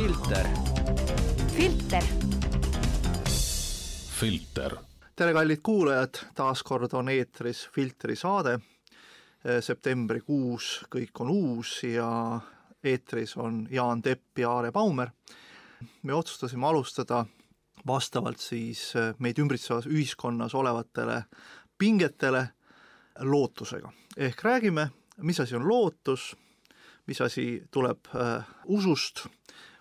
filter. filter. filter. tere, kallid kuulajad, taas kord on eetris Filtri saade. septembrikuus kõik on uus ja eetris on Jaan Tepp ja Aare Baumer. me otsustasime alustada vastavalt siis meid ümbritsevas ühiskonnas olevatele pingetele lootusega. ehk räägime, mis asi on lootus, mis asi tuleb äh, usust,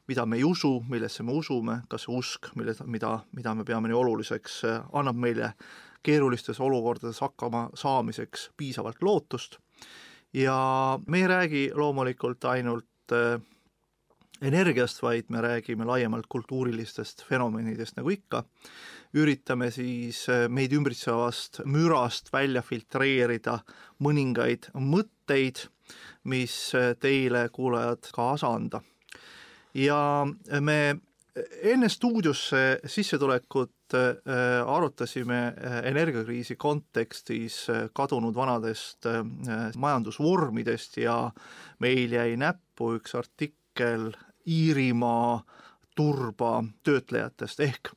mida me ei usu, millesse me usume, kas see usk, mille, mida, mida me peame nii oluliseks, annab meile keerulistes olukordades hakkama saamiseks piisavalt lootust ja me ei räägi loomulikult ainult äh, energiast, vaid me räägime laiemalt kultuurilistest fenomenidest, nagu ikka, üritame siis äh, meid ümbritsevast mürast välja filtreerida mõningaid mõtteid, mis äh, teile, kuulajad, kaasa anda. Ja me enne stuudiosse sissetulekut arutasime energiakriisi kontekstis kadunud vanadest majandusvormidest ja meil jäi näppu üks artikkel Iirimaa turba töötlejatest, ehk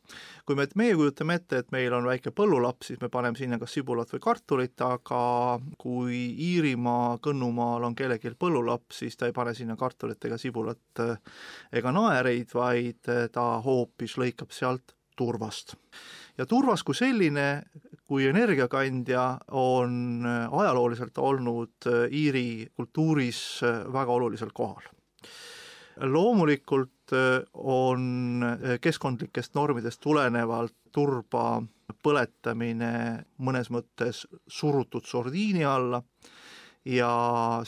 kui me, meie kujutame ette, et meil on väike põllulaps, siis me paneme sinna kas sibulat või kartulit, aga kui Iirimaa kõnnumaal on kellelgi põllulaps, siis ta ei pane sinna kartulit ega sibulat ega naereid, vaid ta hoopis lõikab sealt turvast. ja turvas kui selline, kui energiakandja, on ajalooliselt olnud Iiri kultuuris väga olulisel kohal loomulikult äh, on äh, keskkondlikest normidest tulenevalt turba põletamine mõnes mõttes surutud sordiini alla ja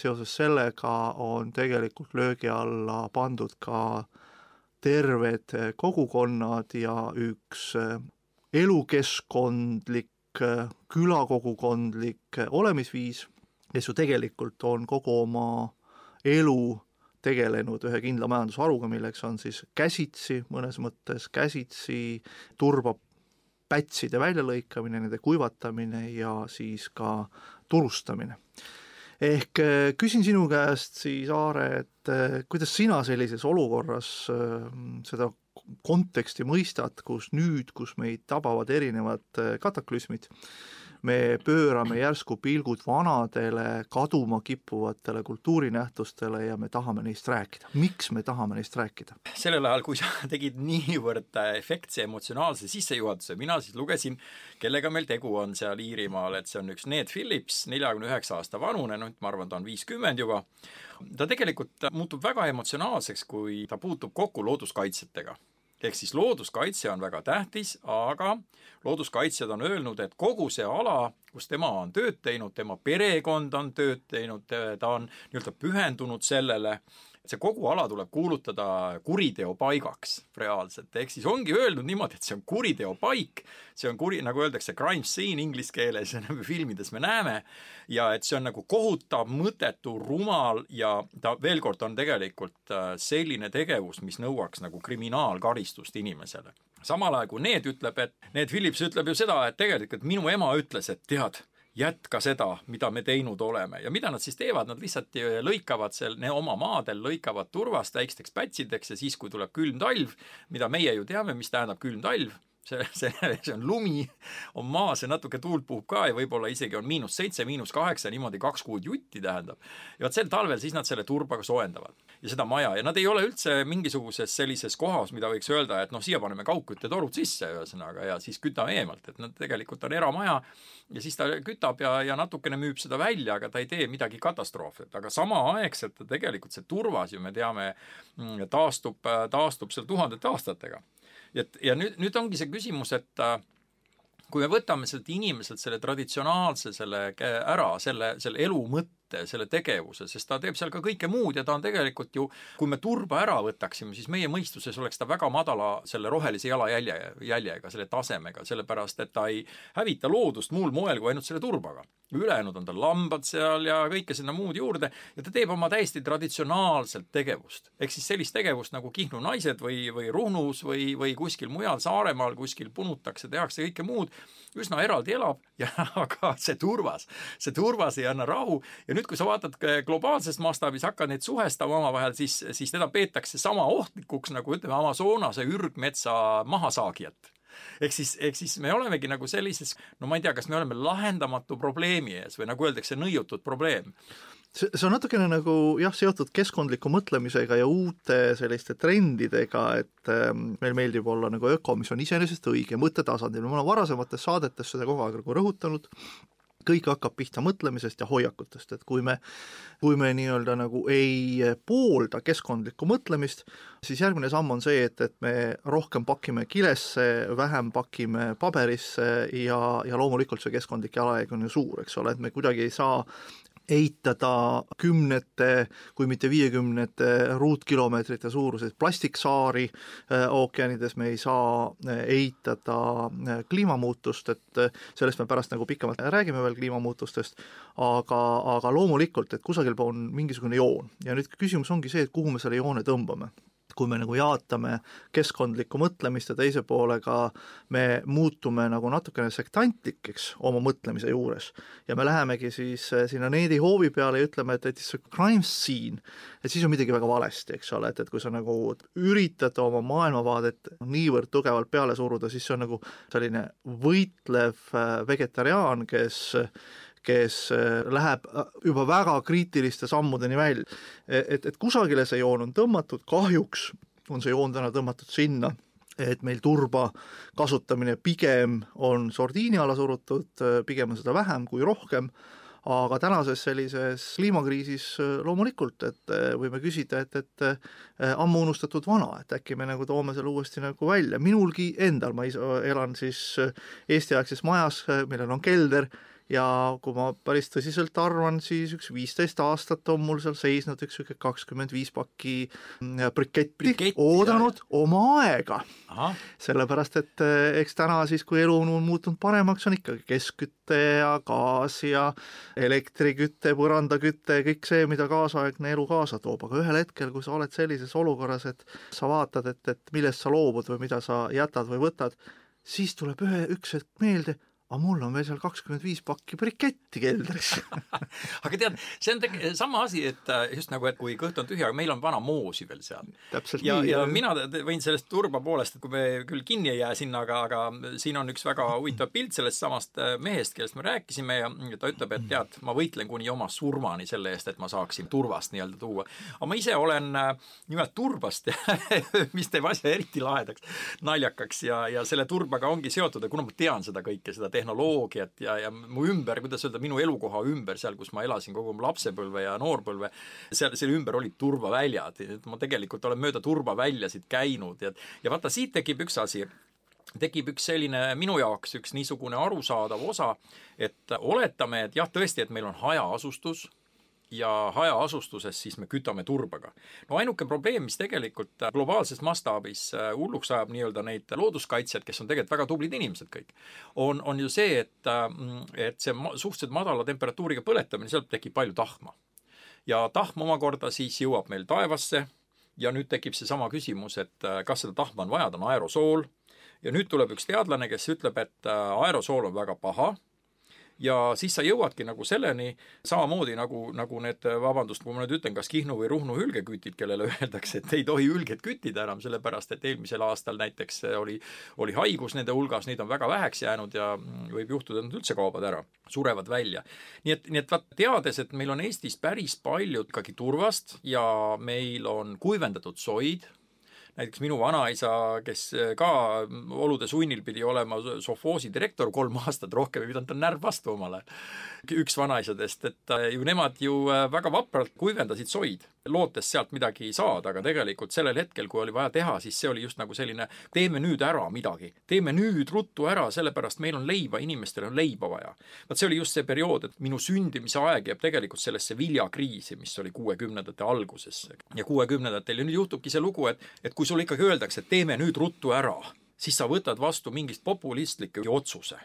seoses sellega on tegelikult löögi alla pandud ka terved kogukonnad ja üks elukeskkondlik, külakogukondlik olemisviis, kes ju tegelikult on kogu oma elu tegelenud ühe kindla majandusharuga, milleks on siis käsitsi, mõnes mõttes käsitsi turba pätside väljalõikamine, nende kuivatamine ja siis ka turustamine. ehk äh, küsin sinu käest siis, Aare, et äh, kuidas sina sellises olukorras äh, seda konteksti mõistad, kus nüüd, kus meid tabavad erinevad kataklüsmid, me pöörame järsku pilgud vanadele kaduma kippuvatele kultuurinähtustele ja me tahame neist rääkida. miks me tahame neist rääkida? sellel ajal, kui sa tegid niivõrd efektse emotsionaalse sissejuhatuse, mina siis lugesin, kellega meil tegu on seal Iirimaal, et see on üks Ned Phillips, neljakümne üheksa aasta vanune, noh, ma arvan, ta on viiskümmend juba, ta tegelikult muutub väga emotsionaalseks, kui ta puutub kokku looduskaitsjatega ehk siis looduskaitse on väga tähtis, aga looduskaitsjad on öelnud, et kogu see ala, kus tema on tööd teinud, tema perekond on tööd teinud, ta on nii-öelda pühendunud sellele, et see kogu ala tuleb kuulutada kuriteopaigaks reaalselt, ehk siis ongi öeldud niimoodi, et see on kuriteopaik, see on kuri, nagu öeldakse, crime scene inglise keeles, nagu filmides me näeme, ja et see on nagu kohutav, mõttetu, rumal ja ta veel kord on tegelikult äh, selline tegevus, mis nõuaks nagu kriminaalkaristust inimesele. samal ajal kui Need ütleb, et Need Phillips ütleb ju seda, et tegelikult minu ema ütles, et tead, jätka seda, mida me teinud oleme. Ja mida nad siis teevad, nad lihtsalt lõikavad seal oma maadel, lõikavad turvast väikesteks pätsideks ja siis, kui tuleb külm talv, mida meie ju teame, mis tähendab külm talv, see, see, see on lumi, on maas ja natuke tuult puhub ka ja võib-olla isegi on miinus seitse, miinus kaheksa, niimoodi kaks kuud jutti tähendab. ja vot sel talvel siis nad selle turbaga soojendavad ja seda maja. Ja nad ei ole üldse mingisuguses sellises kohas, mida võiks öelda, et noh, siia paneme kaugküttetorud sisse ühesõnaga ja siis kütame eemalt, et nad tegelikult on eramaja ja siis ta kütab ja, ja natukene müüb seda välja, aga ta ei tee midagi katastroofset, aga samaaegselt tegelikult see turvas ju me teame, mm, taastub, taastub seal tuhandete aastatega. et ja nüüd, nüüd ongi see küsimus, et äh, kui me võtame sellelt inimeselt selle traditsionaalse selle ära, selle, selle elu mõtte, selle tegevuse, sest ta teeb seal ka kõike muud ja ta on tegelikult ju, kui me turba ära võtaksime, siis meie mõistuses oleks ta väga madala selle rohelise jalajälje, jäljega, selle tasemega, sellepärast et ta ei hävita loodust muul moel kui ainult selle turbaga. Ülejäänud on tal lambad seal ja kõike sinna muud juurde ja ta teeb oma täiesti traditsionaalset tegevust. ehk siis sellist tegevust nagu Kihnu naised või, või Ruhnus või, või kuskil mujal Saaremaal kuskil punutakse, tehakse kõike muud, üsna eraldi elab ja aga see turvas, see turvas ei anna rahu ja nüüd, kui sa vaatad globaalses mastaabis, hakkad neid suhestama omavahel, siis, siis teda peetakse sama ohtlikuks nagu ütleme, Amazonase ürgmetsa mahasaagijat ehk siis, ehk siis me olemegi nagu sellises, no ma ei tea, kas me oleme lahendamatu probleemi ees või nagu öeldakse, nõiutud probleem. See, see on natukene nagu jah, seotud keskkondliku mõtlemisega ja uute selliste trendidega, et ähm, meil meeldib olla nagu öko, mis on iseenesest õige, mõttetasandil, ma olen varasemates saadetes seda kogu aeg nagu rõhutanud, kõik hakkab pihta mõtlemisest ja hoiakutest, et kui me, kui me nii-öelda nagu ei poolda keskkondlikku mõtlemist, siis järgmine samm on see, et, et me rohkem pakime kilesse, vähem pakime paberisse ja, ja loomulikult see keskkondlik jalajälg on ju suur, eks ole, et me kuidagi ei saa eitada kümnete, kui mitte viiekümnete ruutkilomeetrite suuruseid plastiksaari äh, ookeanides, me ei saa äh, eitada äh, kliimamuutust, et sellest me pärast nagu pikemalt räägime veel kliimamuutustest, aga, aga loomulikult, et kusagil on mingisugune joon. Ja nüüd küsimus ongi see, et kuhu me selle joone tõmbame kui me nagu jaatame keskkondlikku mõtlemist ja teise poolega me muutume nagu natukene sektantlikeks oma mõtlemise juures. Ja me lähemegi siis eh, sinna needihoovi peale ja ütleme, et, et it's a crime scene, et siis on midagi väga valesti, eks ole, et, et kui sa nagu üritad oma maailmavaadet niivõrd tugevalt peale suruda, siis see on nagu selline võitlev eh, vegetariaan, kes kes äh, läheb äh, juba väga kriitiliste sammudeni välja. E-, et, et kusagile see joon on tõmmatud, kahjuks on see joon täna tõmmatud sinna, et meil turba kasutamine pigem on sordiini alla surutud, äh, pigem on seda vähem kui rohkem, aga tänases sellises kliimakriisis loomulikult, et võime küsida, et, et ammu unustatud vana, et äkki me nagu toome selle uuesti nagu välja, minulgi endal, ma ise elan siis Eesti-aegses majas, millel on kelder ja kui ma päris tõsiselt arvan, siis üks viisteist aastat on mul seal seisnud üks niisugune kakskümmend viis pakki mm, briketti, briketti, oodanud jah. oma aega. sellepärast, et eh, eks täna siis, kui elu on muutunud paremaks, on ikkagi keskküte ja gaas ja elektriküte, põrandaküte, kõik see, mida kaasaegne elu kaasa toob, aga ühel hetkel, kui sa oled sellises olukorras, et sa vaatad, et, et millest sa loobud või mida sa jätad või võtad, siis tuleb ühe, üks hetk meelde aga mul on veel seal kakskümmend viis pakki briketti keldris aga tead, see on tege-, sama asi, et äh, just nagu, et kui kõht on tühi, aga meil on vana moosi veel seal. ja, ja mina võin sellest turba poolest, et kui me küll kinni ei jää sinna, aga, aga siin on üks väga huvitav pilt sellest samast äh, mehest, kellest me rääkisime ja ta ütleb, et tead, ma võitlen kuni oma surmani selle eest, et ma saaksin turvast nii-öelda tuua. aga ma ise olen äh, nimelt turbast mis teeb asja eriti lahedaks, naljakaks ja, ja selle turbaga ongi seotud ja kuna ma tean seda kõike, seda tehnoloogiat ja, ja mu ümber, kuidas öelda, minu elukoha ümber, seal, kus ma elasin kogu mu lapsepõlve ja noorpõlve, seal, selle ümber olid turvaväljad, et ma tegelikult olen mööda turvaväljasid käinud ja, ja vaata, siit tekib üks asi. Tekib üks selline minu jaoks üks niisugune arusaadav osa, et oletame, et jah, tõesti, et meil on hajaasustus ja hajaasustuses siis me kütame turbaga. no ainuke probleem, mis tegelikult globaalses mastaabis äh, hulluks ajab nii-öelda neid looduskaitsjaid, kes on tegelikult väga tublid inimesed kõik, on, on ju see, et, äh, et see suhteliselt madala temperatuuriga põletamine, sealt tekib palju tahma. ja tahm omakorda siis jõuab meil taevasse ja nüüd tekib seesama küsimus, et äh, kas seda tahma on vaja, ta on aerosool, ja nüüd tuleb üks teadlane, kes ütleb, et aerosool on väga paha ja siis sa jõuadki nagu selleni, samamoodi nagu, nagu need, vabandust, kui ma nüüd ütlen, kas Kihnu või Ruhnu hülgekütid, kellele öeldakse, et ei tohi hülget küttida enam, sellepärast et eelmisel aastal näiteks oli, oli haigus nende hulgas, neid on väga väheks jäänud ja võib juhtuda, et nad üldse kaovad ära, surevad välja. nii et, nii et vaat teades, et meil on Eestis päris palju ikkagi turvast ja meil on kuivendatud soid, näiteks minu vanaisa, kes äh, ka olude sunnil pidi olema sovhoosi direktor kolm aastat, rohkem ei pidanud tal närv vastu omal ajal. üks vanaisadest, et äh, ju nemad ju äh, väga vapralt kuivendasid soid, lootes sealt midagi saada, aga tegelikult sellel hetkel, kui oli vaja teha, siis see oli just nagu selline teeme nüüd ära midagi, teeme nüüd ruttu ära, sellepärast meil on leiba, inimestel on leiba vaja. vot see oli just see periood, et minu sündimise aeg jääb tegelikult sellesse viljakriisi, mis oli kuuekümnendate alguses ja kuuekümnendatel ja nüüd juhtubki see lugu, et, et kui kui sulle ikkagi öeldakse, et teeme nüüd ruttu ära, siis sa võtad vastu mingist populistliku otsuse.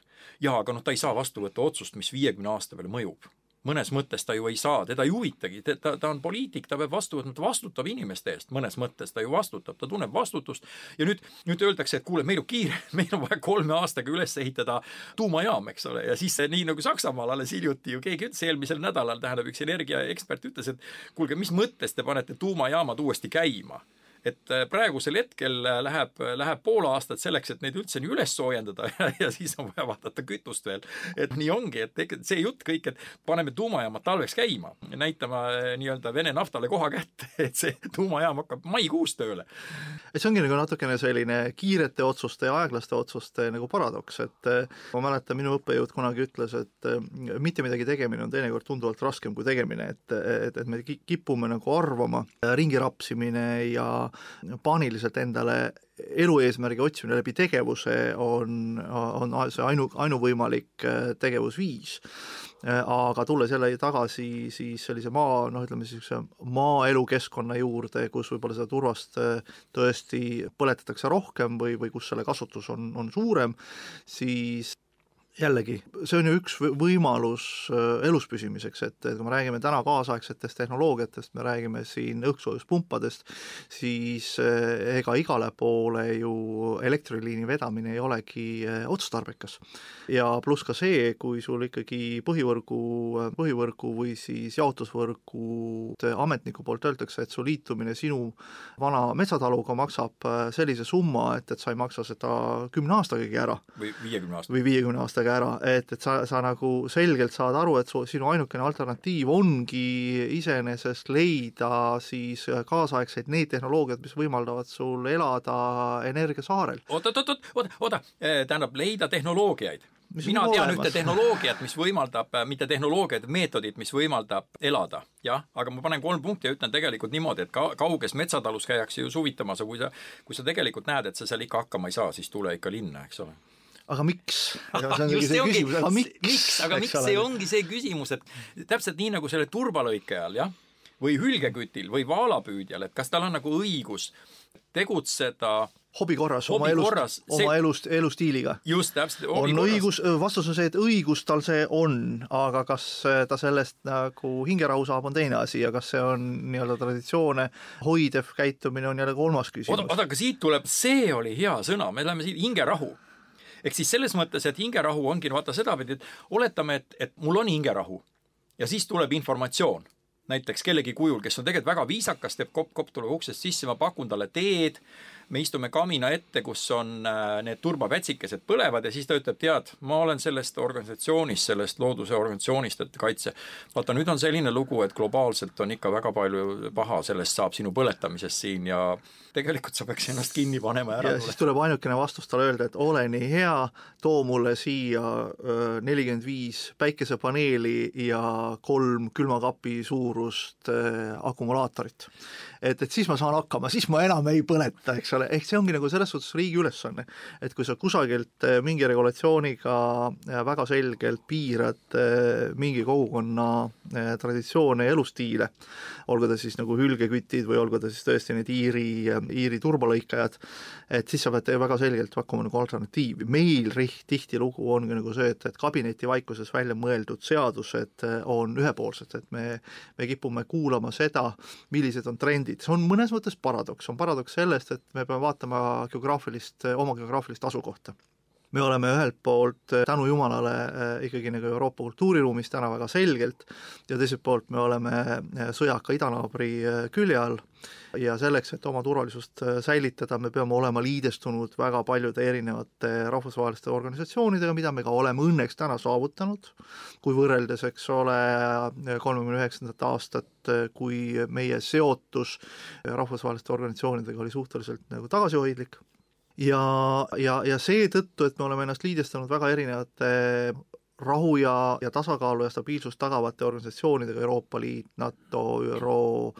jaa, aga noh, ta ei saa vastu võtta otsust, mis viiekümne aasta peale mõjub. Mõnes mõttes ta ju ei saa, teda ei huvitagi, ta, ta on poliitik, ta peab vastu võtma, ta vastutab inimeste eest, mõnes mõttes ta ju vastutab, ta tunneb vastutust. Ja nüüd, nüüd öeldakse, et kuule, meil on kiire, meil on vaja kolme aastaga üles ehitada tuumajaam, eks ole, ja siis nii nagu Saksamaal alles hiljuti ju keegi ütles eelmisel nädalal, tähendab, üks energiaekspert ütles, et kuulge, mis mõttes te panete tuumajaamad uuesti käima et äh, praegusel hetkel äh, läheb, läheb pool aastat selleks, et neid üldse nii üles soojendada ja, ja siis on vaja vaadata kütust veel. et nii ongi, et see jutt kõik, et paneme tuumajaamad talveks käima, näitama äh, nii-öelda Vene naftale koha kätte, et see tuumajaam hakkab maikuus tööle. et see ongi nagu natukene selline kiirete otsuste ja aeglaste otsuste nagu paradoks, et ma mäletan, minu õppejõud kunagi ütles, et mitte midagi tegemine on teinekord tunduvalt raskem kui tegemine, et, et, et me kipume nagu arvama, ringi rapsimine ja paaniliselt endale elueesmärgi otsimine läbi tegevuse on, on see ainu, ainuvõimalik äh, tegevusviis. Äh, aga tulles jälle tagasi siis sellise maa, noh, ütleme niisuguse maaelukeskkonna juurde, kus võib-olla seda turvast äh, tõesti põletatakse rohkem või, või kus selle kasutus on, on suurem, siis jällegi, see on ju üks võimalus äh, elus püsimiseks, et, et kui me räägime täna kaasaegsetest tehnoloogiatest, me räägime siin õhksoojuspumpadest, siis äh, ega igale poole ju elektriliini vedamine ei olegi äh, otstarbekas. ja pluss ka see, kui sul ikkagi põhivõrgu, põhivõrgu või siis jaotusvõrgu ametniku poolt öeldakse, et su liitumine sinu vana metsataluga maksab sellise summa, et, et sa ei maksa seda kümne aastagagi ära. või viiekümne aastaga. või viiekümne aastaga sellega ära, et, et sa, sa nagu selgelt saad aru, et su, sinu ainukene alternatiiv ongi iseenesest leida siis kaasaegseid neid tehnoloogiaid, mis võimaldavad sul elada energiasaarel. oot, oot, oot, oot, oota, eh, tähendab leida tehnoloogiaid mis mina tean olemas. ühte tehnoloogiat, mis võimaldab, äh, mitte tehnoloogiat, meetodit, mis võimaldab elada, jah, aga ma panen kolm punkti ja ütlen tegelikult niimoodi, et ka kauges metsatalus käiakse ju suvitamas, aga kui sa, kui sa tegelikult näed, et sa seal ikka hakkama ei saa, siis tule ikka linna, eks ole aga miks? aga miks, aga miks see ongi see küsimus, et täpselt nii nagu selle turbalõikajal, jah, või hülgekütil või vaalapüüdjal, et kas tal on nagu õigus tegutseda hobi korras, oma elust, oma elust, elustiiliga. just, täpselt. on korras. õigus, vastus on see, et õigus tal see on, aga kas ta sellest nagu hingerahu saab, on teine asi ja kas see on nii-öelda traditsioone hoidev käitumine, on jälle kolmas küsimus. oota, oota, aga siit tuleb, see oli hea sõna, me läheme siit hingerahu ehk siis selles mõttes, et hingerahu ongi vaata sedapidi, et oletame, et, et mul on hingerahu ja siis tuleb informatsioon. Näiteks kellegi kujul, kes on tegelikult väga viisakas, teeb kopp-kopp, tuleb uksest sisse, ma pakun talle teed, me istume kamina ette, kus on äh, need turbapätsikesed põlevad ja siis ta ütleb, tead, ma olen sellest organisatsioonist, sellest looduse organisatsioonist, et kaitse. vaata, nüüd on selline lugu, et globaalselt on ikka väga palju paha, sellest saab sinu põletamisest siin ja tegelikult sa peaks ennast kinni panema ära. ja siis tuleb ainukene vastus talle öelda, et ole nii hea, too mulle siia nelikümmend viis päikesepaneeli ja kolm külmakapi suurust akumulaatorit et, et siis ma saan hakkama, siis ma enam ei põleta, eks ole, ehk see ongi nagu selles suhtes riigi ülesanne, et kui sa kusagilt eh, mingi regulatsiooniga eh, väga selgelt piirad eh, mingi kogukonna traditsioone ja elustiile, olgu ta siis nagu hülgekütid või olgu ta siis tõesti need Iiri, Iiri turbalõikajad, et siis sa pead väga selgelt pakkuma nagu alternatiivi. meil tihtilugu ongi nagu see, et, et kabinetivaikuses välja mõeldud seadused on ühepoolsed, et me, me kipume kuulama seda, millised on trendid, trendid, see on mõnes mõttes paradoks, on paradoks sellest, et me peame vaatama geograafilist, oma geograafilist asukohta me oleme ühelt poolt eh, tänu jumalale eh, ikkagi nagu Euroopa kultuuriruumis täna väga selgelt ja teiselt poolt me oleme eh, sõjaka idanaabri külje all. Ja selleks, et oma turvalisust säilitada, me peame olema liidestunud väga paljude erinevate rahvusvaheliste organisatsioonidega, mida me ka oleme õnneks täna saavutanud, kui võrreldes, eks ole, kolmekümne üheksandat aastat, kui meie seotus rahvusvaheliste organisatsioonidega oli suhteliselt nagu tagasihoidlik ja, ja, ja seetõttu, et me oleme ennast liidestanud väga erinevate rahu ja, ja tasakaalu ja stabiilsust tagavate organisatsioonidega, Euroopa Liit, NATO, ÜRO,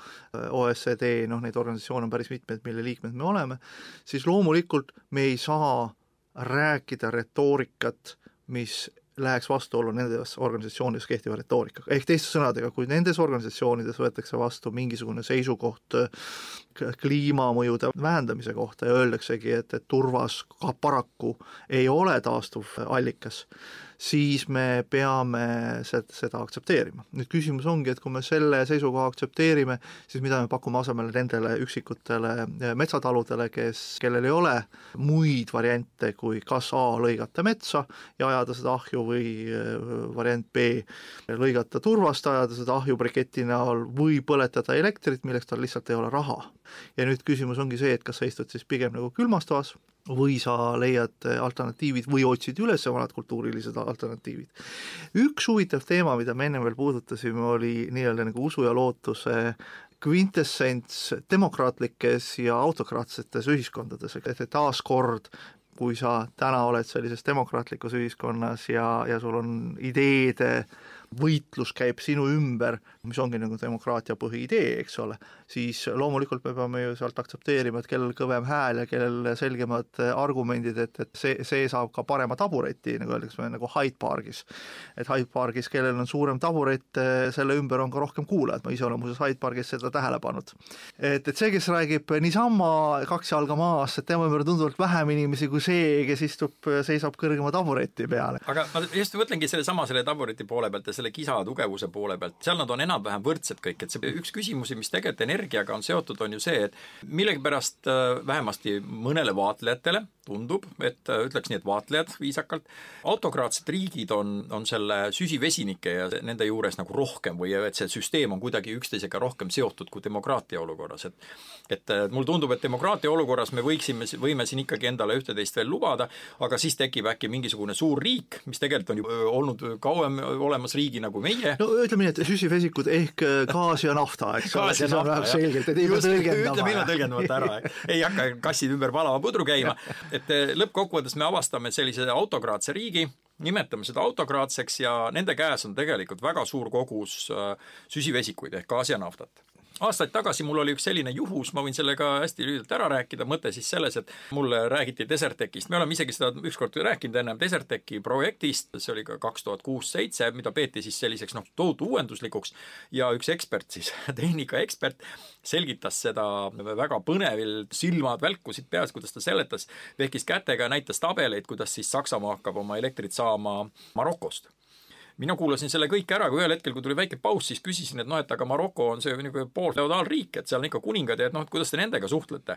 OECD, noh neid organisatsioone on päris mitmeid, mille liikmed me oleme, siis loomulikult me ei saa rääkida retoorikat, mis läheks vastuollu nendes organisatsioonides kehtiva retoorikaga. ehk teiste sõnadega, kui nendes organisatsioonides võetakse vastu mingisugune seisukoht kliimamõjude vähendamise kohta ja öeldaksegi, et, et turvas ka paraku ei ole taastuvallikas, siis me peame seda aktsepteerima. nüüd küsimus ongi, et kui me selle seisukoha aktsepteerime, siis mida me pakume asemele nendele üksikutele eh, metsataludele, kes, kellel ei ole muid variante, kui kas A lõigata metsa ja ajada seda ahju või eh, variant B lõigata turvast, ajada seda ahju briketi näol või põletada elektrit, milleks tal lihtsalt ei ole raha. ja nüüd küsimus ongi see, et kas sa istud siis pigem nagu külmas toas või sa leiad alternatiivid või otsid üles vanad kultuurilised alternatiivid. üks huvitav teema, mida me ennem veel puudutasime, oli nii-öelda nagu usu ja lootuse kvintessents demokraatlikes ja autokraatsetes ühiskondades, et taaskord kui sa täna oled sellises demokraatlikus ühiskonnas ja, ja sul on ideede võitlus käib sinu ümber, mis ongi nagu demokraatia põhiidee, eks ole, siis loomulikult me peame ju sealt aktsepteerima, et kellel kõvem hääl ja kellel selgemad argumendid, et, et see, see saab ka parema tabureti, nagu öeldakse, nagu Hyde Pargis. et Hyde Pargis, kellel on suurem taburet, selle ümber on ka rohkem kuulajad, ma ise olen muuseas Hyde Pargis seda tähele pannud. et, et see, kes räägib niisama kaks jalga maas, et tema ümber on tunduvalt vähem inimesi kui see, kes istub, seisab kõrgema tabureti peal. aga ma just mõtlengi sellesama selle tabureti poole pealt ja selle kisa tugevuse poole pealt, seal nad on enam-vähem võrdsed kõik, et see üks küsimusi, mis tegelikult energiaga on seotud, on ju see, et millegipärast äh, vähemasti mõnele vaatlejatele tundub, et äh, ütleks nii, et vaatlejad viisakalt, autokraatsed riigid on, on selle süsivesinike ja nende juures nagu rohkem või et see süsteem on kuidagi üksteisega rohkem seotud kui demokraatia olukorras, et et äh, mulle tundub, et demokraatia olukorras me võiksime, võime siin ikkagi endale ühte-teist veel lubada, aga siis tekib äkki mingisugune suur riik, mis tegelikult on ju olnud kauem olemas riigina kui meie. no ütleme nii, et süsivesikud ehk gaas ja nafta, eks ole, siis on väga selgelt, et ei pea tõlgendama. ütleme ilma tõlgendamata ära, ei hakka kassid ümber palava pudru käima, et eh, lõppkokkuvõttes me avastame sellise autokraatse riigi, nimetame seda autokraatseks ja nende käes on tegelikult väga suur kogus eh, süsivesikuid ehk gaasi ja naftat aastaid tagasi mul oli üks selline juhus, ma võin selle ka hästi lühidalt ära rääkida, mõte siis selles, et mulle räägiti Desertecist, me oleme isegi seda ükskord rääkinud ennem Desertechi projektist, see oli ka kaks tuhat kuus-seitse, mida peeti siis selliseks noh, tohutu uuenduslikuks. Ja üks ekspert siis, tehnikaekspert, selgitas seda väga põnevil, silmad välkusid peas, kuidas ta seletas, vehkis kätega ja näitas tabeleid, kuidas siis Saksamaa hakkab oma elektrit saama Marokost mina kuulasin selle kõik ära, kui ühel hetkel, kui tuli väike paus, siis küsisin, et noh, et aga Maroko on see niisugune poolfeodaalriik, et seal on ikka kuningad ja et noh, et kuidas te nendega suhtlete.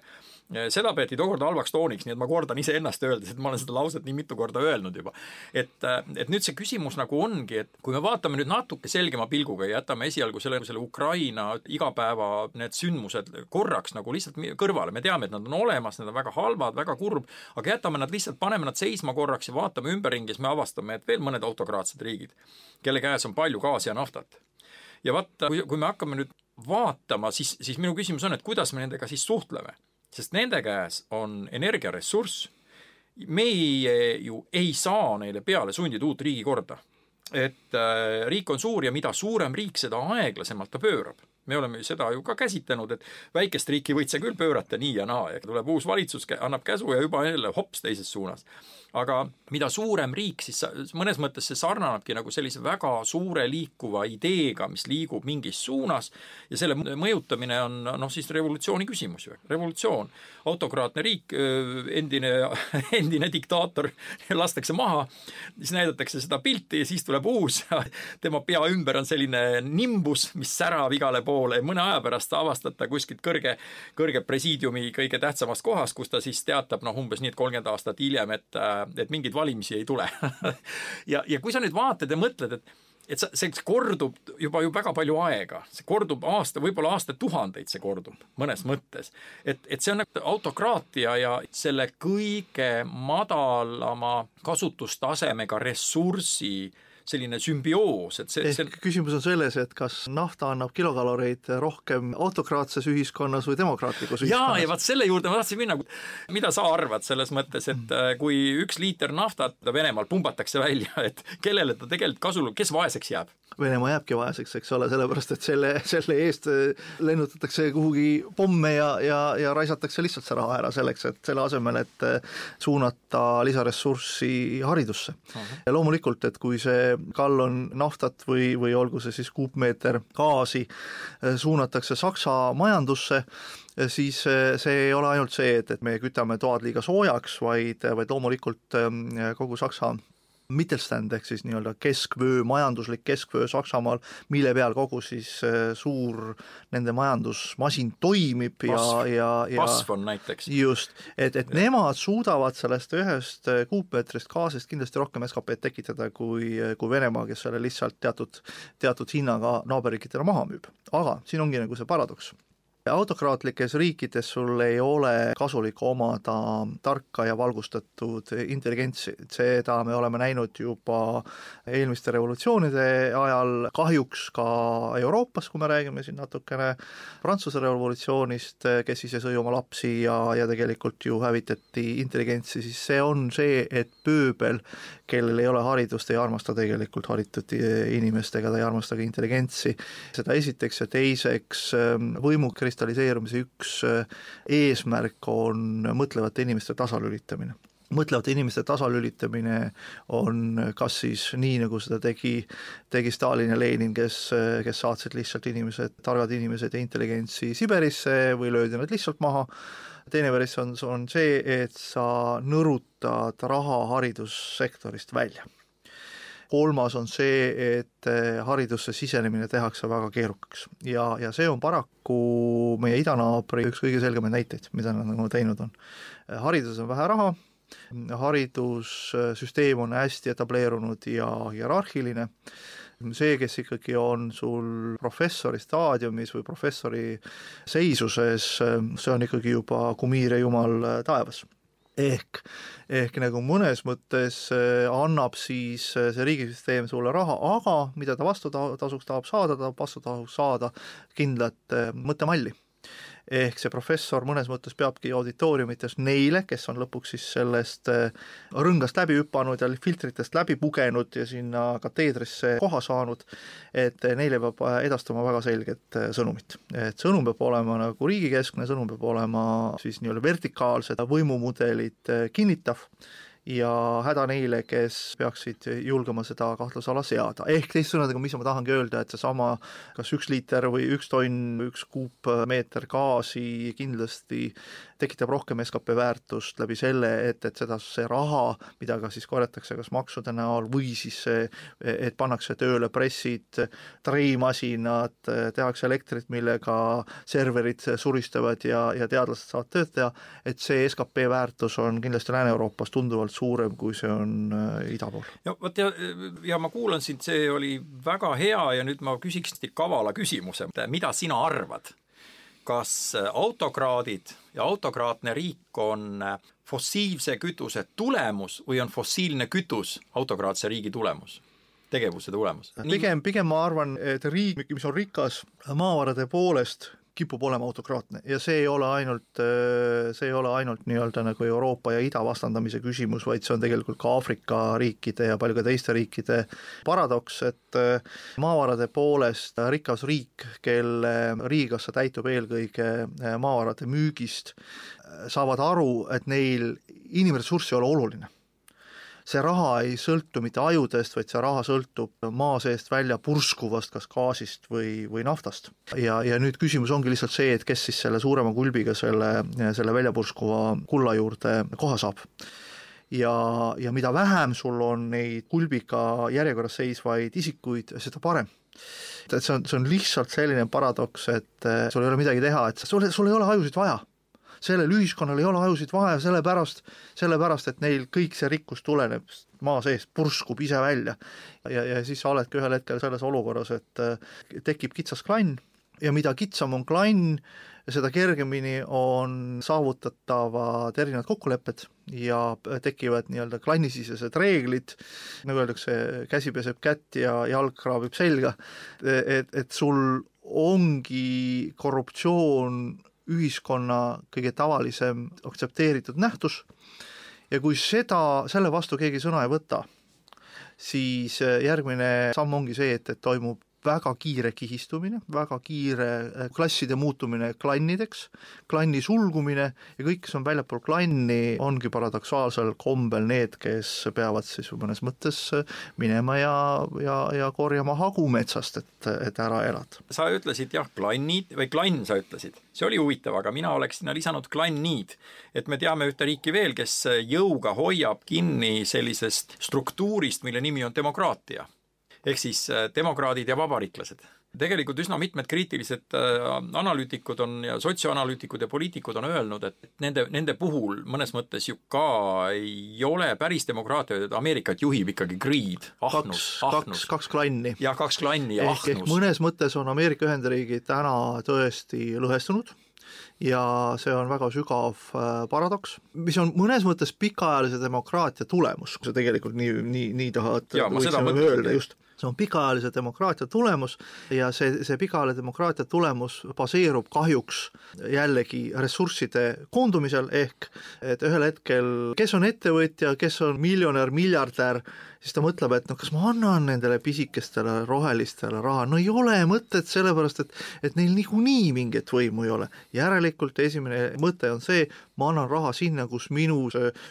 seda peeti tookord halvaks tooniks, nii et ma kordan iseennast öeldes, et ma olen seda lauset nii mitu korda öelnud juba. et, et nüüd see küsimus nagu ongi, et kui me vaatame nüüd natuke selgema pilguga ja jätame esialgu selle, selle Ukraina igapäeva need sündmused korraks nagu lihtsalt kõrvale, me teame, et nad on olemas, need on väga halvad, väga kurb, aga jätame nad lihtsalt, paneme nad seisma korraks ja vaatame ümberringi, siis me avastame, et veel mõned autokraatsed riigid kelle käes on palju gaasi ja naftat. ja vaata, kui, kui me hakkame nüüd vaatama, siis, siis minu küsimus on, et kuidas me nendega siis suhtleme. sest nende käes on energiaressurss, meie ju ei saa neile peale sundida uut riigikorda. et äh, riik on suur ja mida suurem riik, seda aeglasemalt ta pöörab me oleme ju seda ju ka käsitlenud, et väikest riiki võid sa küll pöörata nii ja naa ja tuleb uus valitsus, annab käsu ja juba jälle hops teises suunas aga mida suurem riik, siis mõnes mõttes see sarnanebki nagu sellise väga suure liikuva ideega, mis liigub mingis suunas ja selle mõjutamine on noh, siis revolutsiooni küsimus ju, revolutsioon. autokraatne riik, endine, endine diktaator lastakse maha, siis näidatakse seda pilti ja siis tuleb uus, tema pea ümber on selline nimbus, mis särab igale poole ja mõne aja pärast avastad ta kuskilt kõrge, kõrge presiidiumi kõige tähtsamas kohas, kus ta siis teatab noh, umbes nii, et kolmkümmend aastat hiljem, et et mingeid valimisi ei tule. Ja, ja kui sa nüüd vaatad ja mõtled, et et sa, see kordub juba ju väga palju aega, see kordub aasta, võib-olla aastatuhandeid see kordub mõnes mõttes. et, et see on nagu autokraatia ja selle kõige madalama kasutustasemega ressursi selline sümbioos, et see, see küsimus on selles, et kas nafta annab kilokaloreid rohkem autokraatses ühiskonnas või demokraatlikus jaa, ühiskonnas? ja vaat selle juurde ma tahtsin minna, mida sa arvad selles mõttes, et äh, kui üks liiter naftat Venemaal pumbatakse välja, et kellele ta tegelikult kasulik, kes vaeseks jääb? Venemaa jääbki vaeseks, eks ole, sellepärast et selle, selle eest lennutatakse kuhugi pomme ja, ja, ja raisatakse lihtsalt see raha ära selleks, et selle asemel, et suunata lisaressurssi haridusse ja loomulikult, et kui see gallon naftat või, või olgu see siis kuupmeeter gaasi suunatakse Saksa majandusse, siis see ei ole ainult see, et, et me kütame toad liiga soojaks, vaid, vaid loomulikult kogu Saksa Mittelstand ehk siis nii-öelda keskvöö, majanduslik keskvöö Saksamaal, mille peal kogu siis äh, suur nende majandusmasin toimib ja, ja, ja kasv on näiteks. just, et, et ja. nemad suudavad sellest ühest äh, kuupmeetrist gaasist kindlasti rohkem SKP-d tekitada kui, kui Venemaa, kes selle lihtsalt teatud, teatud hinnaga naaberriikidele maha müüb. aga siin ongi nagu see paradoks autokraatlikes riikides sul ei ole kasulik omada tarka ja valgustatud intelligentsi, seda me oleme näinud juba eelmiste revolutsioonide ajal, kahjuks ka Euroopas, kui me räägime siin natukene Prantsuse revolutsioonist, kes ise sõi oma lapsi ja, ja tegelikult ju hävitati intelligentsi, siis see on see, et pööbel, kellel ei ole haridust, ei armasta tegelikult haritud inimest ega ta ei armasta ka intelligentsi, seda esiteks ja teiseks võimu kristalliseerumise üks äh, eesmärk on mõtlevate inimeste tasalülitamine. Mõtlevate inimeste tasalülitamine on kas siis nii, nagu seda tegi, tegi Stalin ja Lenin, kes, kes saatsid lihtsalt inimesed, targad inimesed ja intelligentsi Siberisse või löödi nad lihtsalt maha, teine versioon on see, et sa nõrutad raha haridussektorist välja kolmas on see, et eh, haridusse sisenemine tehakse väga keerukaks. Ja, ja see on paraku meie idanaabri üks kõige selgemaid näiteid, mida nad nagu teinud on. hariduses on vähe raha, haridussüsteem on hästi etableerunud ja hierarhiline, see, kes ikkagi on sul professori staadiumis või professori seisuses, see on ikkagi juba kumiir ja jumal taevas ehk, ehk nagu mõnes mõttes äh, annab siis äh, see riigisüsteem sulle raha, aga mida ta vastutasuks tahab saada, ta tahab vastutasuks saada kindlat äh, mõttemalli ehk see professor mõnes mõttes peabki auditooriumites neile, kes on lõpuks siis sellest äh, rõngast läbi hüpanud ja filtritest läbi pugenud ja sinna kateedrisse koha saanud, et neile peab edastama väga selget äh, sõnumit. et sõnum peab olema nagu riigikeskne, sõnum peab olema siis nii-öelda vertikaalsed võimumudelit äh, kinnitav ja häda neile, kes peaksid julgema seda kahtluse alla seada. ehk teiste sõnadega, mis ma tahangi öelda, et seesama kas üks liiter või üks tonn, üks kuupmeeter gaasi kindlasti tekitab rohkem skp väärtust läbi selle, et, et seda, see raha, mida ka siis korjatakse kas maksude näol või siis see, et pannakse tööle pressid, treimasinad, tehakse elektrit, millega serverid suristavad ja, ja teadlased saavad tööd teha, et see skp väärtus on kindlasti Lääne-Euroopas tunduvalt suurem, kui see on äh, ida pool. ja vot ja, ja ma kuulan sind, see oli väga hea ja nüüd ma küsiksin kavala küsimuse, mida sina arvad? kas autokraadid ja autokraatne riik on fossiilse kütuse tulemus või on fossiilne kütus autokraatse riigi tulemus? tegevuse tulemus. pigem, pigem ma arvan, et riik, mis on rikas maavarade poolest, kipub olema autokraatne. Ja see ei ole ainult, see ei ole ainult nii-öelda nagu Euroopa ja ida vastandamise küsimus, vaid see on tegelikult ka Aafrika riikide ja paljude teiste riikide paradoks, et maavarade poolest rikas riik, kelle riigikassa täitub eelkõige maavarade müügist, saavad aru, et neil inimressurss ei ole oluline see raha ei sõltu mitte ajudest, vaid see raha sõltub maa seest välja purskuvast kas gaasist või, või naftast. ja, ja nüüd küsimus ongi lihtsalt see, et kes siis selle suurema kulbiga selle, selle väljapurskuva kulla juurde koha saab ja, ja mida vähem sul on neid kulbiga järjekorras seisvaid isikuid, seda parem. et see on, see on lihtsalt selline paradoks, et sul ei ole midagi teha, et sul, sul ei ole ajusid vaja sellel ühiskonnal ei ole ajusid vaja sellepärast, sellepärast et neil kõik see rikkus tuleneb maa seest, purskub ise välja. ja, ja siis sa oledki ühel hetkel selles olukorras, et äh, tekib kitsas klann ja mida kitsam on klann, seda kergemini on saavutatavad erinevad kokkulepped ja tekivad nii-öelda klannisisesed reeglid, nagu öeldakse, käsi peseb kätt ja jalg kraabib selga, et, et sul ongi korruptsioon ühiskonna kõige tavalisem aktsepteeritud nähtus. Ja kui seda, selle vastu keegi sõna ei võta, siis järgmine samm ongi see, et, et toimub väga kiire kihistumine, väga kiire äh, klasside muutumine klannideks, klanni sulgumine ja kõik, kes on väljapool klanni, ongi paradoksaalsel kombel need, kes peavad siis mõnes mõttes äh, minema ja, ja, ja korjama hagu metsast, et, et ära elada. sa ütlesid jah, klannid või klann sa ütlesid, see oli huvitav, aga mina oleks sinna lisanud klannid. et me teame ühte riiki veel, kes jõuga hoiab kinni sellisest struktuurist, mille nimi on demokraatia ehk siis äh, demokraadid ja vabariiklased tegelikult üsna mitmed kriitilised äh, analüütikud on ja sotsioanalüütikud ja poliitikud on öelnud, et nende, nende puhul mõnes mõttes ju ka ei ole päris demokraatia, et Ameerikat juhib ikkagi greed, ahnus, ahnus. kaks, klanni. jah, kaks klanni ja ehk, ahnus. mõnes mõttes on Ameerika Ühendriigid täna tõesti lõhestunud ja see on väga sügav äh, paradoks, mis on mõnes mõttes pikaajalise demokraatia tulemus, kui sa tegelikult nii, nii, nii tahad, võiksime öelda, just see on pikaajalise demokraatia tulemus ja see, see pikaajaline demokraatia tulemus baseerub kahjuks jällegi ressursside koondumisel, ehk et ühel hetkel, kes on ettevõtja, kes on miljonär, miljardär, siis ta mõtleb, et noh, kas ma annan nendele pisikestele rohelistele raha, no ei ole mõtet, sellepärast et et neil niikuinii mingit võimu ei ole. järelikult esimene mõte on see, ma annan raha sinna, kus minu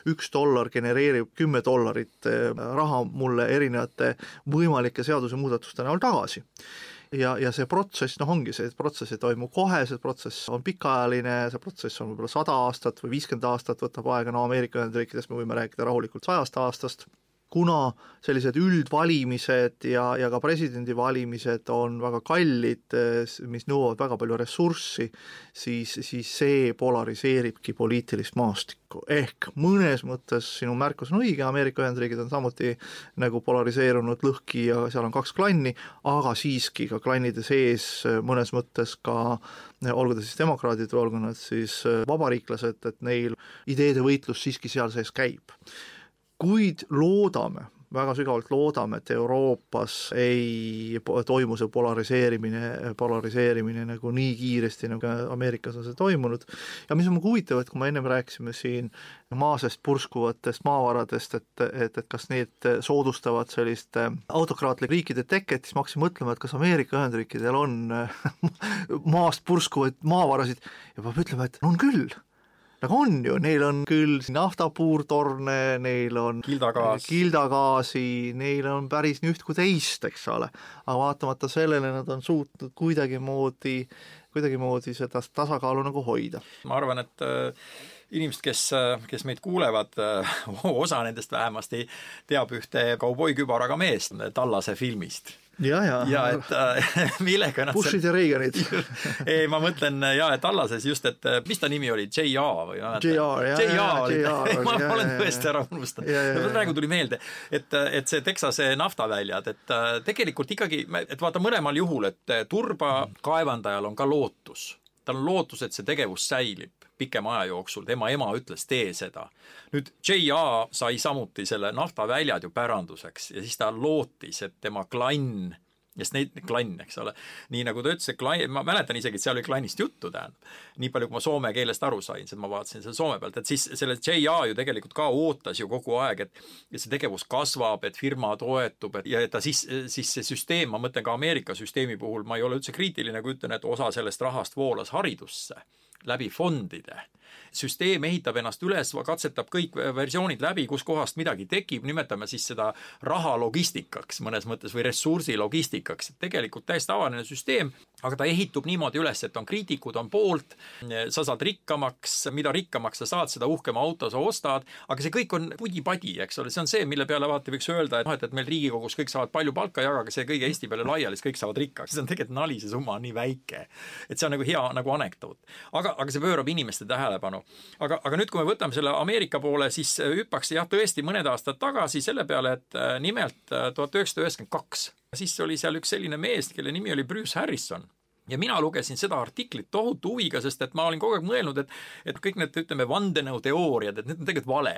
üks dollar genereerib kümme dollarit eh, raha mulle erinevate võimalike seadusemuudatuste näol tagasi. Ja, ja see protsess, noh, ongi see, et protsess ei toimu kohe, see protsess on pikaajaline, see protsess on võib-olla sada aastat või viiskümmend aastat võtab aega, no Ameerika Ühendriikides me võime rääkida rahulikult sajast aastast kuna sellised üldvalimised ja, ja ka presidendivalimised on väga kallid, mis nõuavad väga palju ressurssi, siis, siis see polariseeribki poliitilist maastikku. ehk mõnes mõttes sinu märkus on õige, Ameerika Ühendriigid on samuti nagu polariseerunud lõhki ja seal on kaks klanni, aga siiski ka klannide sees mõnes mõttes ka olgu ta siis demokraadid või olgu nad siis vabariiklased, et neil ideede võitlus siiski seal sees käib kuid loodame, väga sügavalt loodame, et Euroopas ei toimu see polariseerimine, polariseerimine nagu nii kiiresti, nagu Ameerikas on see toimunud. ja mis on nagu huvitav, et kui me ennem rääkisime siin maa seest purskuvatest maavaradest, et, et, et kas need soodustavad sellist autokraatlike riikide teket, siis ma hakkasin mõtlema, et kas Ameerika Ühendriikidel on maast purskuvaid maavarasid ja peab ütlema, et on küll nagu on ju, neil on küll naftapuurtorne, neil on Kildagaas. kildagaasi, neil on päris nii üht kui teist, eks ole, aga vaatamata sellele nad on suutnud kuidagimoodi, kuidagimoodi seda tasakaalu nagu hoida. ma arvan, et äh, inimesed, kes, äh, kes meid kuulevad, äh, osa nendest vähemasti teab ühte kauboikübaraga meest Tallase filmist ja, ja, ja et äh, millega nad Bushid ja Reaganid ei, ma mõtlen ja, et Allases just, et äh, mis ta nimi oli, J.A. või? J.R. J.R. ma olen tõesti ära unustanud. praegu tuli meelde, et, et see Texase naftaväljad, et äh, tegelikult ikkagi, et vaata mõlemal juhul, et turba kaevandajal on ka lootus. tal on lootus, et see tegevus säilib pikema aja jooksul, tema ema ütles, tee seda. nüüd J.A. sai samuti selle naftaväljad ju päranduseks ja siis ta lootis, et tema klann sest neid, klann, eks ole, nii nagu ta ütles, et klann, ma mäletan isegi, et seal oli klannist juttu, tähendab. nii palju, kui ma soome keelest aru sain, sest ma vaatasin selle Soome pealt, et siis selle J.A. ju tegelikult ka ootas ju kogu aeg, et et see tegevus kasvab, et firma toetub, et ja et ta siis, siis see süsteem, ma mõtlen ka Ameerika süsteemi puhul, ma ei ole üldse kriitiline, kui ütlen, et osa sellest rahast voolas haridusse läbi fondide. Süsteem ehitab ennast üles, katsetab kõik versioonid läbi, kuskohast midagi tekib, nimetame siis seda raha logistikaks mõnes mõttes või ressursi logistikaks, et tegelikult täiesti avanenud süsteem, aga ta ehitub niimoodi üles, et on kriitikud on poolt, sa saad rikkamaks, mida rikkamaks sa saad, seda uhkema auto sa ostad, aga see kõik on pudi-padi, eks ole, see on see, mille peale vaata võiks öelda, et noh, et, et meil Riigikogus kõik saavad palju palka, jagage see kõige Eesti peale laiali, siis kõik saavad rikkaks, see on tegelikult nali, see summa on nii väike. et see on nagu hea nagu anekdoot. aga, aga see pöörab inimeste tähelepanu. aga, aga nüüd, kui me võtame selle Ameerika poole, siis hüppaks jah, tõesti mõned aastad tagasi selle peale, et äh, nimelt äh, tuhat üheksasada üheksakümmend kaks, siis oli seal üks selline mees, kelle nimi oli Bruce Harrison ja mina lugesin seda artiklit tohutu huviga, sest et ma olin kogu aeg mõelnud, et et kõik need, ütleme, vandenõuteooriad, et need on tegelikult vale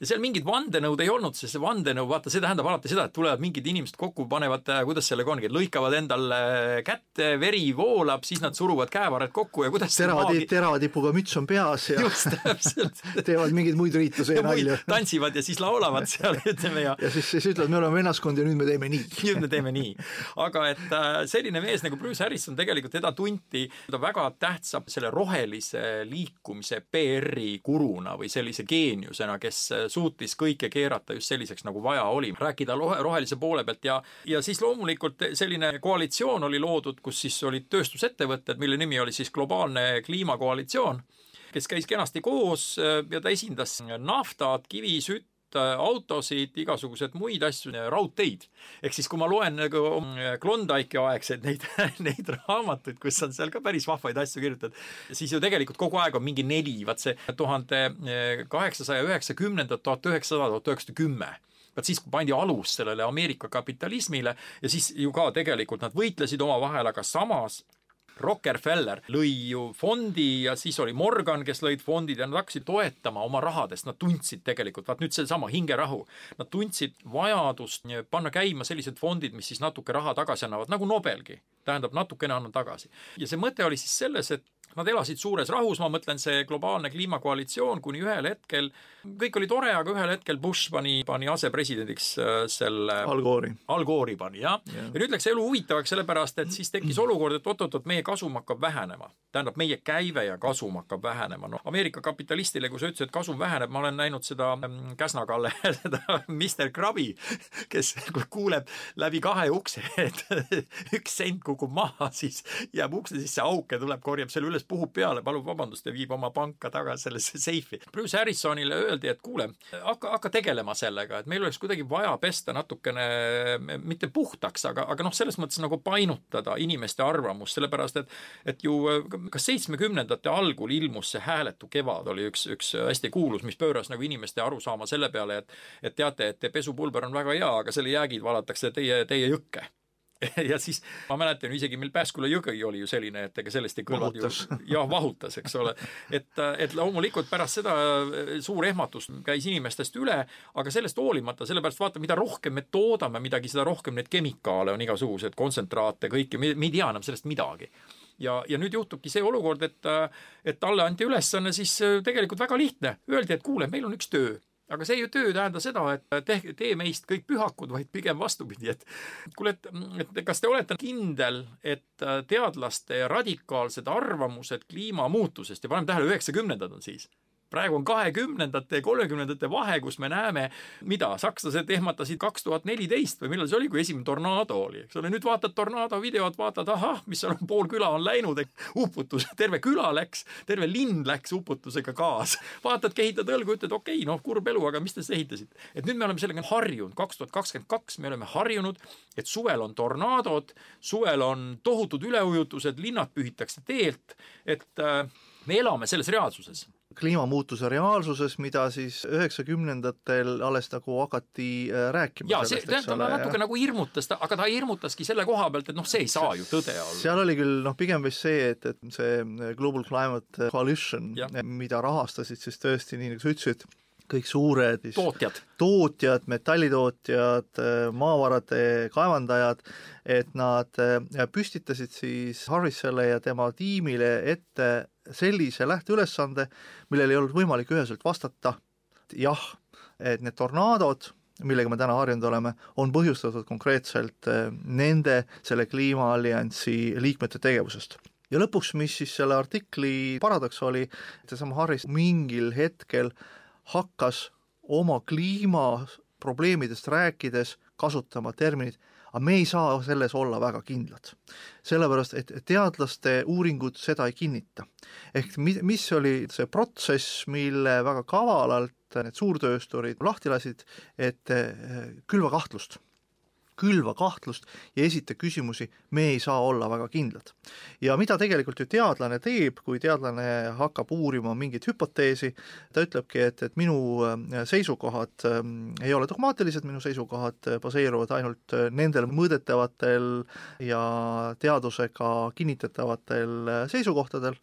ja seal mingit vandenõud ei olnud, sest see vandenõu, vaata, see tähendab alati seda, et tulevad mingid inimesed kokku, panevad, äh, kuidas sellega ongi, lõikavad endale kätte, veri voolab, siis nad suruvad käevarred kokku ja kuidas terava maagi... teravatipuga müts on peas ja just, täpselt teevad mingeid muid riitusi ja nalju. tantsivad ja siis laulavad seal, ütleme ja ja siis, siis ütlevad, me oleme vennaskond ja nüüd me teeme nii. nüüd me teeme nii. aga et äh, selline mees nagu Bruce Harrison tegelikult teda tunti ta väga tähtsa selle rohelise liikumise PR-i guruna või sellise geeniusena, kes suutis kõike keerata just selliseks, nagu vaja oli, rääkida rohelise poole pealt ja, ja siis loomulikult selline koalitsioon oli loodud, kus siis olid tööstusettevõtted, mille nimi oli siis globaalne kliimakoalitsioon, kes käis kenasti koos ja ta esindas naftat, kivisütt, autosid, igasuguseid muid asju, raudteid. ehk siis, kui ma loen nagu Klondike'i aegseid neid, neid raamatuid, kus on seal ka päris vahvaid asju kirjutatud, siis ju tegelikult kogu aeg on mingi neli, vaat see tuhande kaheksasaja üheksakümnendat, tuhat üheksasada, tuhat üheksasada kümme vaat siis pandi alus sellele Ameerika kapitalismile ja siis ju ka tegelikult nad võitlesid omavahel, aga samas Rockefeller lõi ju fondi ja siis oli Morgan, kes lõid fondid ja nad hakkasid toetama oma rahadest, nad tundsid tegelikult, vaat nüüd seesama hingerahu, nad tundsid vajadust panna käima sellised fondid, mis siis natuke raha tagasi annavad, nagu Nobelgi. tähendab, natukene annan tagasi. ja see mõte oli siis selles, et Nad elasid suures rahus, ma mõtlen, see globaalne kliimakoalitsioon kuni ühel hetkel, kõik oli tore, aga ühel hetkel Bush pani, pani asepresidendiks äh, selle Al Gore'i. Al Gore'i pani, jah ja. ja nüüd läks elu huvitavaks, sellepärast et siis tekkis olukord, et oot-oot-oot, meie kasum hakkab vähenema. tähendab, meie käive ja kasum hakkab vähenema. noh, Ameerika kapitalistile, kui sa ütlesid, et kasum väheneb, ma olen näinud seda mm, Käsna-Kalle, seda Mr Krabbi, kes kuuleb läbi kahe ukse, et üks sent kukub maha, siis jääb ukse sisse auk ja tuleb, korjab selle üles puhub peale, palub vabandust ja viib oma panka tagasi sellesse seifi. Bruce Harrisonile öeldi, et kuule, hakka, hakka tegelema sellega, et meil oleks kuidagi vaja pesta natukene, mitte puhtaks, aga, aga noh, selles mõttes nagu painutada inimeste arvamust, sellepärast et et ju kas seitsmekümnendate algul ilmus see Hääletu kevad, oli üks, üks hästi kuulus, mis pööras nagu inimeste arusaama selle peale, et et teate, et pesupulber on väga hea, aga selle jäägid valatakse teie, teie jõkke ja siis ma mäletan isegi meil Pääsküla jõgi oli ju selline, et ega sellest ei kõlvanud ju, jah, vahutas, eks ole. et, et loomulikult pärast seda eh, suur ehmatus käis inimestest üle, aga sellest hoolimata, sellepärast vaata, mida rohkem me toodame midagi, seda rohkem neid kemikaale on igasuguseid kontsentraate, kõike, me ei tea enam sellest midagi. Ja, ja nüüd juhtubki see olukord, et, et talle anti ülesanne siis tegelikult väga lihtne, öeldi, et kuule, meil on üks töö aga see ju töö ei tähenda seda, et tehke, tee meist kõik pühakud, vaid pigem vastupidi, et kuule, et, et kas te olete kindel, et teadlaste radikaalsed arvamused kliimamuutusest ja paneme tähele, üheksakümnendad on siis praegu on kahekümnendate ja kolmekümnendate vahe, kus me näeme, mida sakslased ehmatasid kaks tuhat neliteist või millal see oli, kui esimene tornaado oli, eks ole, nüüd vaatad tornaado videot, vaatad, ahah, mis seal on, pool küla on läinud, uputus, terve küla läks, terve linn läks uputusega kaasa. vaatad, kehitad õlgu, ütled okei okay,, noh, kurb elu, aga mis te siis ehitasite. et nüüd me oleme sellega harjunud, kaks tuhat kakskümmend kaks me oleme harjunud, et suvel on tornaadod, suvel on tohutud üleujutused, linnad pühitakse teelt, et äh, me elame selles reaalsuses kliimamuutuse reaalsuses, mida siis üheksakümnendatel alles nagu hakati äh, rääkima. jaa, see tähendab, ta natuke nagu hirmutas, ta, aga ta hirmutaski selle koha pealt, et noh, see ei saa ju tõde olla. seal oli küll noh, pigem vist see, et, et see Global Climate Coalition, mida rahastasid siis tõesti, nii nagu sa ütlesid, kõik suured tootjad, tootjad, metallitootjad, maavarade kaevandajad, et nad äh, püstitasid siis Harrisele ja tema tiimile ette sellise lähteülesande, millele ei olnud võimalik üheselt vastata. Jah, et need tornaadod, millega me täna harjunud oleme, on põhjustatud konkreetselt äh, nende, selle kliimaalliansi liikmete tegevusest. Ja lõpuks, mis siis selle artikli paradoks oli, seesama Harris mingil hetkel hakkas oma kliimaprobleemidest rääkides kasutama terminit, aga me ei saa selles olla väga kindlad. sellepärast, et teadlaste uuringud seda ei kinnita. ehk mi-, mis oli see protsess, mille väga kavalalt need suurtöösturid lahti lasid, et eh, külva kahtlust külva kahtlust ja esita küsimusi, me ei saa olla väga kindlad. ja mida tegelikult ju teadlane teeb, kui teadlane hakkab uurima mingit hüpoteesi, ta ütlebki, et, et minu äh, seisukohad ähm, ei ole dogmaatilised, minu seisukohad baseeruvad ainult äh, nendel mõõdetavatel ja teadusega kinnitatavatel äh, seisukohtadel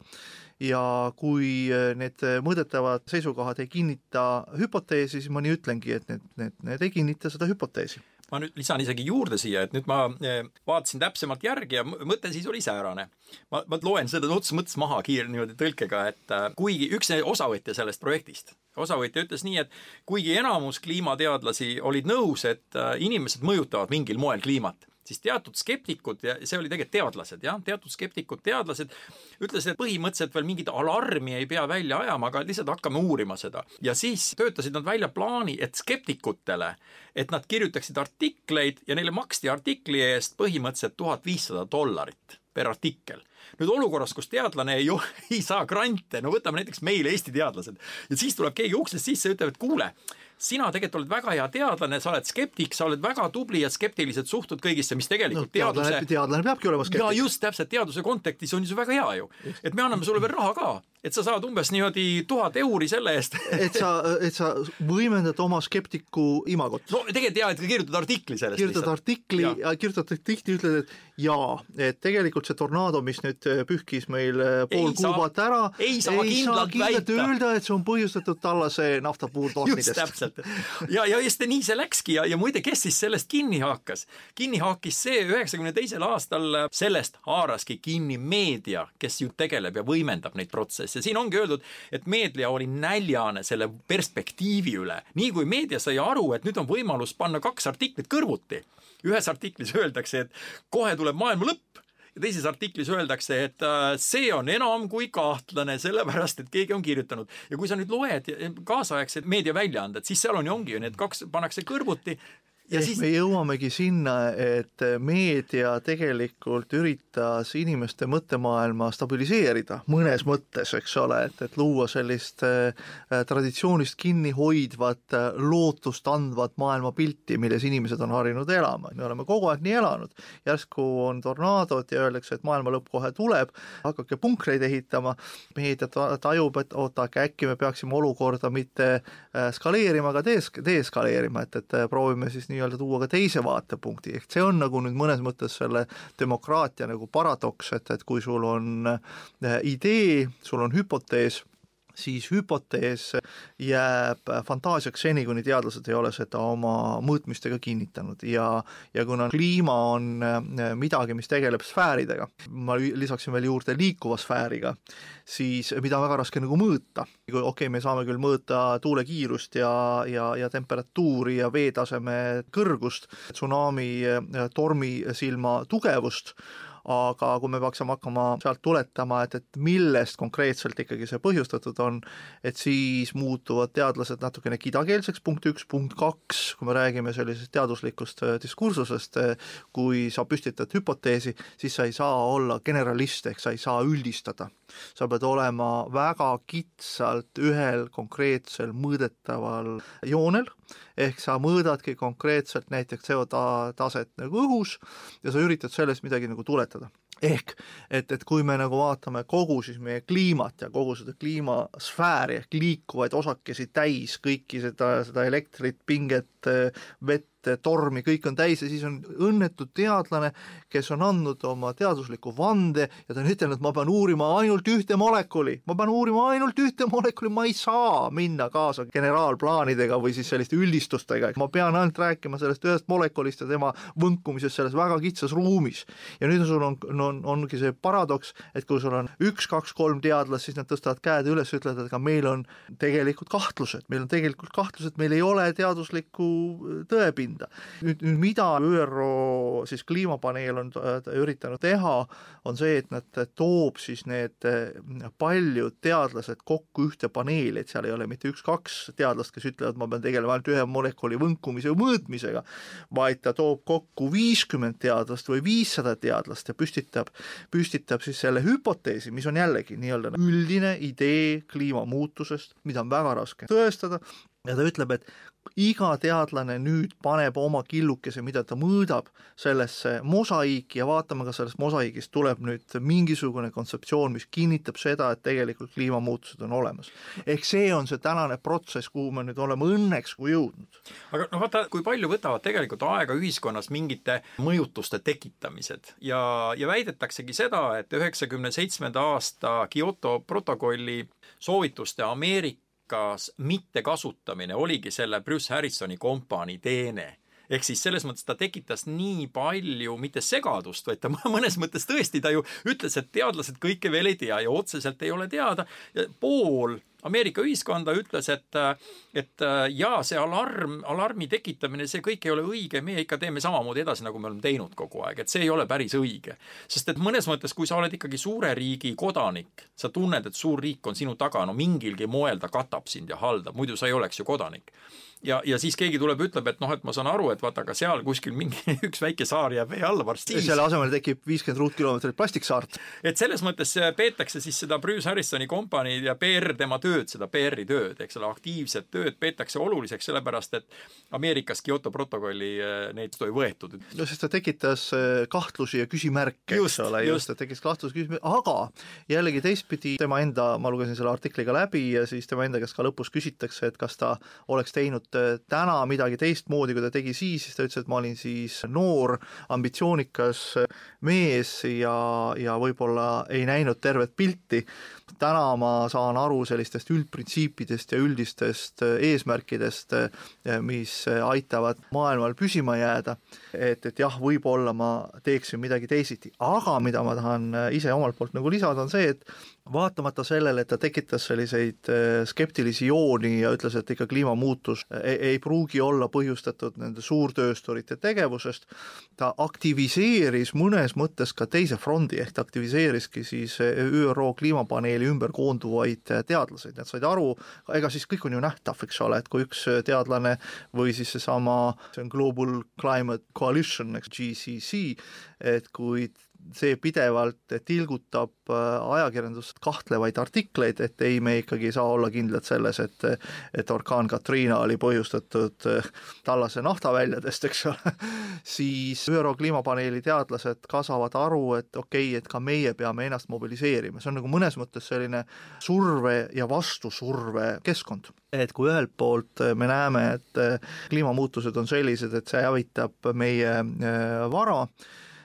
ja kui need mõõdetavad seisukohad ei kinnita hüpoteesi, siis ma nii ütlengi, et need, need, need ei kinnita seda hüpoteesi ma nüüd lisan isegi juurde siia, et nüüd ma eh, vaatasin täpsemalt järgi ja mõte siis oli säärane. ma, ma loen seda otseses mõttes maha kiire niimoodi tõlkega, et äh, kuigi üks osavõtja sellest projektist, osavõtja ütles nii, et kuigi enamus kliimateadlasi olid nõus, et äh, inimesed mõjutavad mingil moel kliimat siis teatud skeptikud ja see oli tegelikult teadlased, jah, teatud skeptikud, teadlased ütlesid, et põhimõtteliselt veel mingit alarmi ei pea välja ajama, aga lihtsalt hakkame uurima seda. ja siis töötasid nad välja plaani, et skeptikutele, et nad kirjutaksid artikleid ja neile maksti artikli eest põhimõtteliselt tuhat viissada dollarit per artikkel nüüd olukorras, kus teadlane ei, ei saa grante, no võtame näiteks meil, Eesti teadlased, ja siis tuleb keegi uksest sisse ja ütleb, et kuule, sina tegelikult oled väga hea teadlane, sa oled skeptik, sa oled väga tubli ja skeptiliselt suhtud kõigisse, mis tegelikult no, teadlane, teadlane peabki olema skeptik. ja just täpselt, teaduse kontekstis on ju see väga hea ju. et me anname sulle veel raha ka, et sa saad umbes niimoodi tuhat euri selle eest et sa, et sa võimendad oma skeptiku imagot. no tegelikult jaa, et kirjutad artikli sellest kirjutad artikli kirjutad artikli, ütled, et jaa, et tegelikult see tornaado, mis nüüd pühkis meil pool ei Kuubat saa, ära, ei saa ei kindlalt, saa kindlalt öelda, et see on põhjustatud tallase naftapuurtootmidest täpselt. ja, ja just nii see läkski ja, ja muide, kes siis sellest kinni hakkas? kinni haakis see üheksakümne teisel aastal, sellest haaraski kinni meedia, kes ju tegeleb ja võimendab neid protsesse. Siin ongi öeldud, et meedia oli näljane selle perspektiivi üle. nii kui meedia sai aru, et nüüd on võimalus panna kaks artiklit kõrvuti, ühes artiklis öeldakse, et kohe tuleb maailma lõpp, ja teises artiklis öeldakse, et äh, see on enam kui kahtlane, sellepärast et keegi on kirjutanud. ja kui sa nüüd loed kaasaegseid meediaväljaanded, siis seal on ju ongi ju need kaks pannakse kõrvuti ja ehk siis me jõuamegi sinna, et meedia tegelikult üritas inimeste mõttemaailma stabiliseerida mõnes mõttes, eks ole, et, et luua sellist äh, traditsioonist kinni hoidvat, äh, lootust andvat maailmapilti, milles inimesed on harjunud elama. me oleme kogu aeg nii elanud. järsku on tornaadod ja öeldakse, et maailma lõpp kohe tuleb, hakake punkreid ehitama, meedia tajub, et oota, aga äkki me peaksime olukorda mitte äh, skaleerima, aga dees-, deeskaleerima, et, et proovime siis nii-öelda tuua ka teise vaatepunkti, ehk see on nagu nüüd mõnes mõttes selle demokraatia nagu paradoks, et, et kui sul on eh, idee, sul on hüpotees, siis hüpotees jääb fantaasiaks seni, kuni teadlased ei ole seda oma mõõtmistega kinnitanud ja ja kuna kliima on eh, midagi, mis tegeleb sfääridega, ma lisaksin veel juurde liikuva sfääriga, siis mida on väga raske nagu mõõta. okei okay,, me saame küll mõõta tuule kiirust ja, ja, ja temperatuuri ja veetaseme kõrgust, tsunami, tormisilma tugevust, aga kui me peaksime hakkama sealt tuletama, et, et millest konkreetselt ikkagi see põhjustatud on, et siis muutuvad teadlased natukene kidakeelseks, punkt üks, punkt kaks, kui me räägime sellisest teaduslikust äh, diskursusest, äh, kui sa püstitad hüpoteesi, siis sa ei saa olla generalist, ehk sa ei saa üldistada. Sa pead olema väga kitsalt ühel konkreetsel mõõdetaval joonel, ehk sa mõõdadki konkreetselt näiteks CO2 taset nagu õhus ja sa üritad sellest midagi nagu tuletada. Ehk et, et kui me nagu vaatame kogu siis meie kliimat ja kogu seda kliimasfääri ehk liikuvaid osakesi täis, kõiki seda, seda elektrit, pinget, vett, tormi, kõik on täis ja siis on õnnetu teadlane, kes on andnud oma teadusliku vande ja ta on ütelnud, ma pean uurima ainult ühte molekuli, ma pean uurima ainult ühte molekuli, ma ei saa minna kaasa generaalplaanidega või siis selliste üldistustega, ma pean ainult rääkima sellest ühest molekulist ja tema võnkumisest selles väga kitsas ruumis. ja nüüd sul on, on, ongi see paradoks, et kui sul on üks, kaks, kolm teadlast, siis nad tõstavad käed üles, ütlevad, et aga meil on tegelikult kahtlused, meil on tegelikult kahtlused, meil ei ole teaduslikku tõepinda hinda. nüüd, nüüd mida ÜRO siis kliimapaneel on üritanud teha, on see, et nad toob siis need eh, paljud teadlased kokku ühte paneeli, et seal ei ole mitte üks-kaks teadlast, kes ütlevad, ma pean tegelema ainult ühe molekuli võnkumise ja mõõtmisega, vaid ta toob kokku viiskümmend teadlast või viissada teadlast ja püstitab, püstitab siis selle hüpoteesi, mis on jällegi nii-öelda üldine idee kliimamuutusest, mida on väga raske tõestada, ja ta ütleb, et iga teadlane nüüd paneb oma killukese, mida ta mõõdab, sellesse mosaiiki ja vaatame, kas sellest mosaiigist tuleb nüüd mingisugune kontseptsioon, mis kinnitab seda, et tegelikult kliimamuutused on olemas. ehk see on see tänane protsess, kuhu me nüüd oleme õnneks kui jõudnud. aga noh, vaata, kui palju võtavad tegelikult aega ühiskonnas mingite mõjutuste tekitamised ja, ja väidetaksegi seda, et üheksakümne seitsmenda aasta Kyoto protokolli soovituste Ameerika Ameerikas mittekasutamine oligi selle Bruce Harrisoni kompaanii teene? Ehk siis selles mõttes ta tekitas nii palju mitte segadust, vaid ta mõnes mõttes tõesti, ta ju ütles, et teadlased kõike veel ei tea ja otseselt ei ole teada. Pool Ameerika ühiskonda ütles, et, et jaa, see alarm, alarmi tekitamine, see kõik ei ole õige, meie ikka teeme samamoodi edasi, nagu me oleme teinud kogu aeg, et see ei ole päris õige. sest et mõnes mõttes, kui sa oled ikkagi suure riigi kodanik, sa tunned, et suur riik on sinu taga, no mingilgi moel ta katab sind ja haldab, muidu sa ei oleks ju kodanik ja, ja siis keegi tuleb, ütleb, et noh, et ma saan aru, et vaata, aga seal kuskil mingi üks väike saar jääb vee alla varsti. selle asemel tekib viiskümmend ruutkilomeetrit plastiksaart. et selles mõttes peetakse siis seda Bruce Harrisoni kompaniid ja PR tema tööd, seda PR-i tööd, eks ole, aktiivset tööd peetakse oluliseks, sellepärast et Ameerikas Kyoto protokolli eh, neid ei võetud. no sest ta tekitas eh, kahtlusi ja küsimärke, eks ole, just, ta tekitas kahtlusi, küsimärke, aga jällegi teistpidi tema enda, ma lugesin selle artikli ka läbi ja siis tema enda käest ka lõpus küsitakse, et kas ta oleks teinud Äh, täna midagi teistmoodi, kui ta tegi siis, siis ta ütles, et ma olin siis noor, ambitsioonikas mees ja, ja võib-olla ei näinud tervet pilti. täna ma saan aru sellistest üldprintsiipidest ja üldistest eesmärkidest, mis aitavad maailmal püsima jääda, et, et jah, võib-olla ma teeksin midagi teisiti, aga mida ma tahan ise omalt poolt nagu lisada, on see, et vaatamata sellele, et ta tekitas selliseid äh, skeptilisi jooni ja ütles, et ikka kliimamuutus ei, ei pruugi olla põhjustatud nende suurtöösturite tegevusest, ta aktiviseeris mõnes mõttes ka teise frondi, ehk ta aktiviseeriski siis äh, ÜRO kliimapaneeli ümber koonduvaid äh, teadlaseid, nad said aru, ega siis kõik on ju nähtav, eks ole, et kui üks teadlane või siis seesama, see on Global Climate Coalition, eks GCC, et kui see pidevalt tilgutab äh, ajakirjandust kahtlevaid artikleid, et ei, me ikkagi ei saa olla kindlad selles, et et orkaan Katrina oli põhjustatud äh, tallase naftaväljadest, eks ole, siis ÜRO kliimapaneeli teadlased ka saavad aru, et okei okay,, et ka meie peame ennast mobiliseerima, see on nagu mõnes mõttes selline surve ja vastusurve keskkond. et kui ühelt poolt me näeme, et kliimamuutused on sellised, et see hävitab meie äh, vara,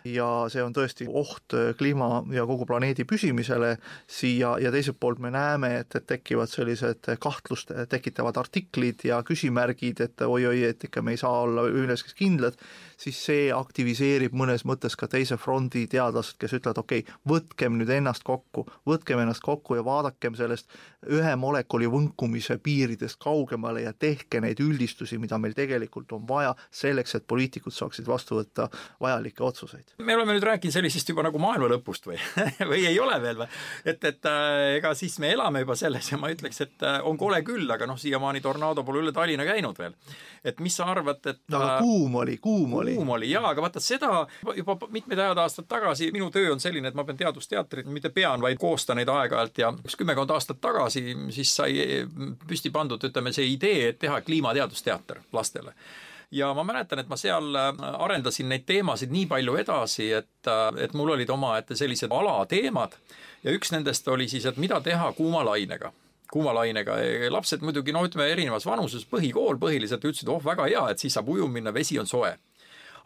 ja see on tõesti oht äh, kliima ja kogu planeedi püsimisele. Siia ja teiselt poolt me näeme, et, et tekivad sellised kahtlust tekitavad artiklid ja küsimärgid, et oi-oi, et ikka me ei saa olla milleski kindlad, siis see aktiviseerib mõnes mõttes ka teise frondi teadlased, kes ütlevad, okei okay,, võtkem nüüd ennast kokku, võtkem ennast kokku ja vaadakem sellest ühe molekuli võnkumise piiridest kaugemale ja tehke neid üldistusi, mida meil tegelikult on vaja selleks, et poliitikud saaksid vastu võtta vajalikke otsuseid me oleme nüüd rääkinud sellisest juba nagu maailma lõpust või või ei ole veel või? et, et äh, ega siis me elame juba selles ja ma ütleks, et äh, on kole küll, aga noh, siiamaani tornaado pole üle Tallinna käinud veel. et mis sa arvad, et no aga äh, kuum oli, kuum oli. Kuum oli jaa, aga vaata seda juba mitmeid ajad aastaid tagasi, minu töö on selline, et ma pean teadusteatrit, mitte pean, vaid koostan neid aeg-ajalt ja üks kümmekond aastat tagasi siis sai püsti pandud, ütleme, see idee, et teha kliimateadusteater lastele. Ja ma mäletan, et ma seal äh, arendasin neid teemasid nii palju edasi, et, äh, et mul olid omaette sellised alateemad ja üks nendest oli siis, et mida teha kuumalainega. Kuumalainega, lapsed muidugi no ütleme erinevas vanuses, põhikool põhiliselt ütlesid, oh väga hea, et siis saab ujuma minna, vesi on soe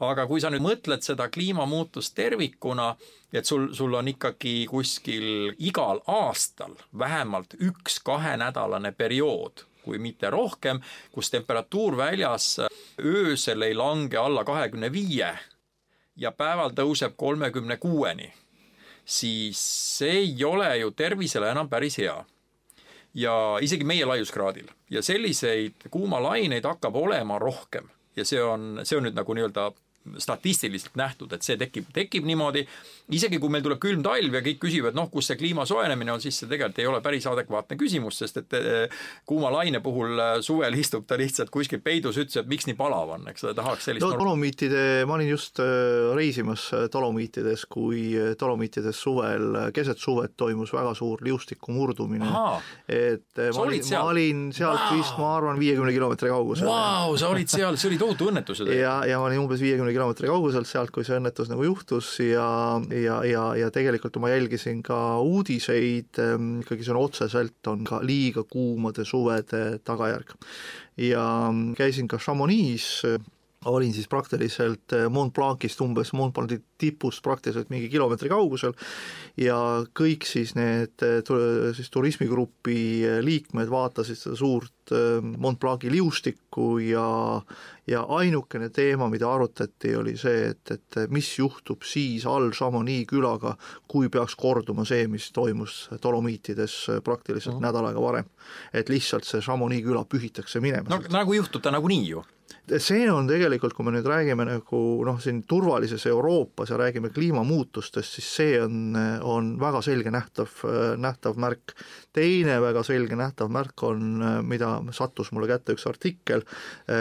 aga kui sa nüüd mõtled seda kliimamuutust tervikuna, et sul, sul on ikkagi kuskil igal aastal vähemalt üks kahenädalane periood, kui mitte rohkem, kus temperatuur väljas öösel ei lange alla kahekümne viie ja päeval tõuseb kolmekümne kuueni, siis see ei ole ju tervisele enam päris hea. Ja isegi meie laiuskraadil. Ja selliseid kuumalaineid hakkab olema rohkem ja see on, see on nüüd nagu nii-öelda statistiliselt nähtud, et see tekib, tekib niimoodi, isegi kui meil tuleb külm talv ja kõik küsivad, noh, kus see kliima soojenemine on, siis see tegelikult ei ole päris adekvaatne küsimus, sest et eh, kuuma laine puhul eh, suvel istub ta lihtsalt kuskil peidus, ütles, et miks nii palav on, eks ole, tahaks sellist no Dolomiitide, ma olin just äh, reisimas Dolomiitides, kui Dolomiitides suvel, keset suvet toimus väga suur liustiku murdumine. et ma olin, ma olin sealt wow. vist, ma arvan, viiekümne kilomeetri kaugusel. Vau, sa olid seal, see oli tohutu õnnetus ju tegelikult. ja, ja ma olin umbes viiekümne kilomeetri kauguselt sealt, kui see õnnetus nagu juhtus ja, ja, ja, ja tegelikult ma jälgisin ka uudiseid, ehm, ikkagi see on otseselt, on ka liiga kuumade suvede tagajärg. ja käisin ka Chamonix olin siis praktiliselt eh, Mont Blancist umbes, Mont Blanci tipust praktiliselt mingi kilomeetri kaugusel ja kõik siis need eh, siis turismigrupi eh, liikmed vaatasid seda suurt Mont Blanci liustikku ja ja ainukene teema, mida arutati, oli see, et, et mis juhtub siis all Chamonix külaga, kui peaks korduma see, mis toimus Dolomiitides praktiliselt mm -hmm. nädal aega varem. et lihtsalt see Chamonix küla pühitakse minema. no nagu juhtub ta nagunii ju see on tegelikult, kui me nüüd räägime nagu noh, siin turvalises Euroopas ja räägime kliimamuutustest, siis see on, on väga selge nähtav, nähtav märk. teine väga selge nähtav märk on, mida sattus mulle kätte üks artikkel,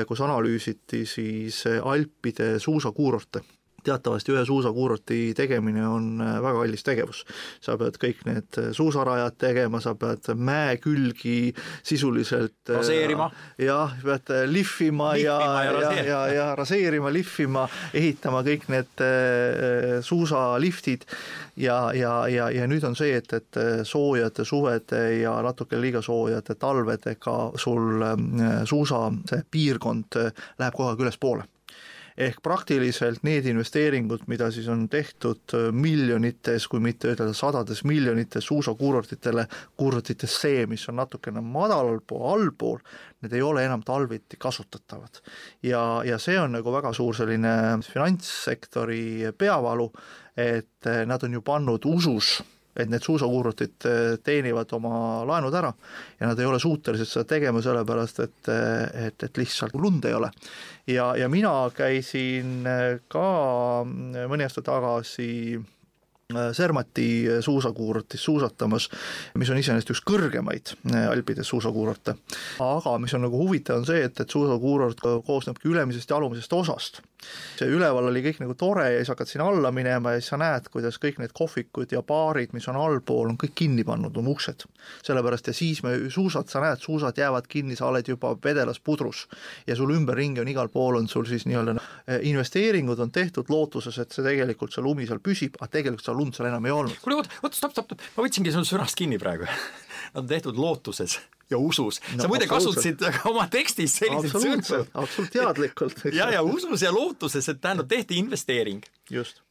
kus analüüsiti siis Alpide suusakuurorte teatavasti ühe suusakuurorti tegemine on äh, väga kallis tegevus. sa pead kõik need äh, suusarajad tegema, sa pead mäe külgi sisuliselt äh, raseerima. jah, pead lihvima ja, ja, ja, ja, ja raseerima, lihvima, ehitama kõik need suusaliftid ja, ja, ja, ja nüüd on see, et, et soojade suvede ja natuke liiga soojade talvedega sul suusa see piirkond läheb kogu aeg ülespoole ehk praktiliselt need investeeringud, mida siis on tehtud äh, miljonites, kui mitte ütelda sadades miljonites suusakuurortitele, kuurortitesse, mis on natukene madalal pool, allpool, need ei ole enam talviti kasutatavad. ja, ja see on nagu väga suur selline finantssektori peavalu, et äh, nad on ju pannud usus et need suusakuurortid äh, teenivad oma laenud ära ja nad ei ole suutelised seda tegema, sellepärast et, äh, et, et lihtsalt lund ei ole. ja, ja mina käisin äh, ka mõni aasta tagasi Sermati suusakuurortis suusatamas, mis on iseenesest üks kõrgemaid Alpides suusakuurorte. aga mis on nagu huvitav, on see, et, et suusakuurort koosnebki ülemisest ja alumisest osast see üleval oli kõik nagu tore ja siis hakkad sinna alla minema ja siis sa näed, kuidas kõik need kohvikud ja baarid, mis on allpool, on kõik kinni pannud, oma uksed. sellepärast ja siis me suusad, sa näed, suusad jäävad kinni, sa oled juba vedelas pudrus ja sul ümberringi on igal pool on sul siis nii-öelda eh, investeeringud on tehtud lootuses, et see tegelikult see lumi seal püsib, aga tegelikult seda lund seal enam ei olnud. kuule, oot, oot, stopp, stopp, ma võtsingi sul sõnast kinni praegu on tehtud lootuses ja usus no,. sa muide kasutasid oma tekstis selliseid sõnu. absoluutselt teadlikult. ja, ja usus ja lootuses, et tähendab, tehti investeering.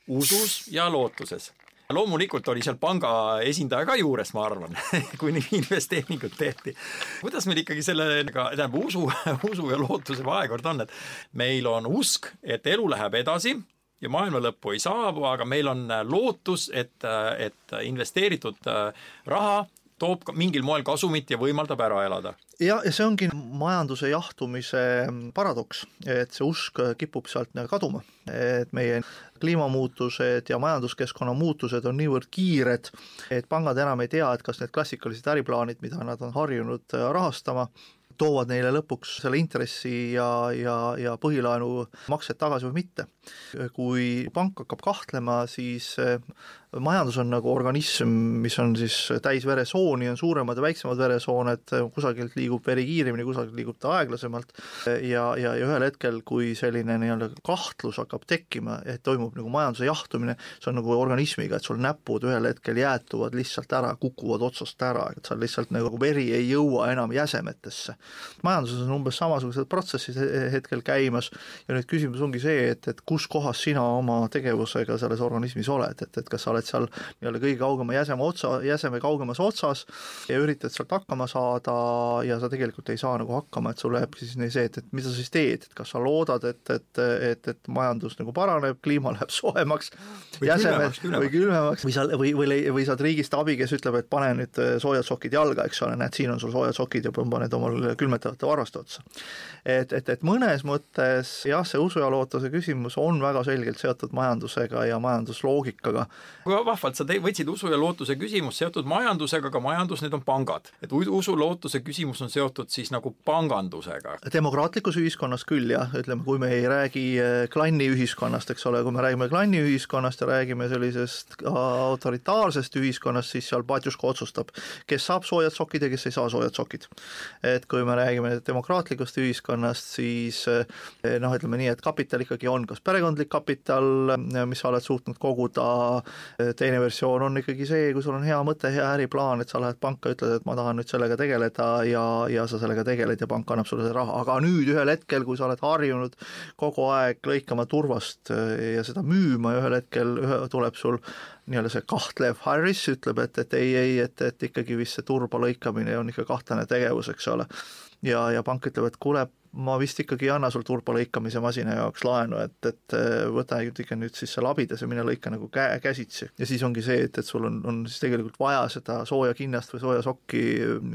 usus ja lootuses loomulikult oli seal panga esindaja ka juures, ma arvan kui nii investeeringut tehti. kuidas meil ikkagi sellega, tähendab usu, usu ja lootuse vahekord on, et meil on usk, et elu läheb edasi ja maailma lõppu ei saabu, aga meil on lootus, et, et investeeritud raha toob mingil moel kasumit ja võimaldab ära elada. ja, ja see ongi majanduse jahtumise paradoks, et see usk kipub sealt kaduma, et meie kliimamuutused ja majanduskeskkonna muutused on niivõrd kiired, et pangad enam ei tea, et kas need klassikalised äriplaanid, mida nad on harjunud rahastama, toovad neile lõpuks selle intressi ja, ja, ja põhilaenu maksed tagasi või mitte. kui pank hakkab kahtlema, siis majandus on nagu organism, mis on siis täis veresooni, on suuremad ja väiksemad veresooned, kusagilt liigub veri kiiremini, kusagilt liigub ta aeglasemalt ja, ja, ja ühel hetkel, kui selline nii-öelda kahtlus hakkab tekkima, et toimub nagu majanduse jahtumine, see on nagu organismiga, et sul näpud ühel hetkel jäätuvad lihtsalt ära, kukuvad otsast ära, et seal lihtsalt nagu veri ei jõua enam jäsemetesse. majanduses on umbes samasugused protsessid hetkel käimas ja nüüd küsimus ongi see, et, et kus kohas sina oma tegevusega selles organismis oled, et, et kas sa oled oled seal nii-öelda kõige kaugema jäseme otsa, jäseme kaugemas otsas ja üritad sealt hakkama saada ja sa tegelikult ei saa nagu hakkama, et sul lähebki siis nii see, et, et mida sa siis teed, et kas sa loodad, et, et, et, et majandus nagu paraneb, kliima läheb soojemaks, jäsemed või külmemaks või sa, või, või, või saad riigist abi, kes ütleb, et pane nüüd soojad sokid jalga, eks ole, näed, siin on sul soojad sokid ja paned omal külmetavate varvaste otsa. et, et, et mõnes mõttes jah, see usu ja lootuse küsimus on väga selgelt seotud majandusega ja majandusloogikaga. Vahvalt sa võtsid usu ja lootuse küsimus seotud majandusega, aga majandus, need on pangad. et usu lootuse küsimus on seotud siis nagu pangandusega. demokraatlikus ühiskonnas küll jah, ütleme, kui me ei räägi eh, klanniühiskonnast, eks ole, kui me räägime klanniühiskonnast ja räägime sellisest autoritaarsest ühiskonnast, siis seal Batjuška otsustab, kes saab soojad sokid ja kes ei saa soojad sokid. et kui me räägime demokraatlikust ühiskonnast, siis eh, noh, ütleme nii, et kapital ikkagi on kas perekondlik kapital, mis sa oled suutnud koguda, teine versioon on ikkagi see, kui sul on hea mõte, hea äriplaan, et sa lähed panka, ütled, et ma tahan nüüd sellega tegeleda ja, ja sa sellega tegeled ja pank annab sulle selle raha, aga nüüd ühel hetkel, kui sa oled harjunud kogu aeg lõikama turvast ja seda müüma ühel hetkel ühe, tuleb sul nii-öelda see kahtlev Harris ütleb, et, et ei, ei, et, et ikkagi vist see turba lõikamine on ikka kahtlane tegevus, eks ole. ja, ja pank ütleb, et kuule, ma vist ikkagi ei anna sul turba lõikamise masina jaoks laenu, et, et äh, võta ikka nüüd siis see labidas ja mine lõika nagu käe, käsitsi. ja siis ongi see, et, et sul on, on siis tegelikult vaja seda sooja kinnast või sooja sokki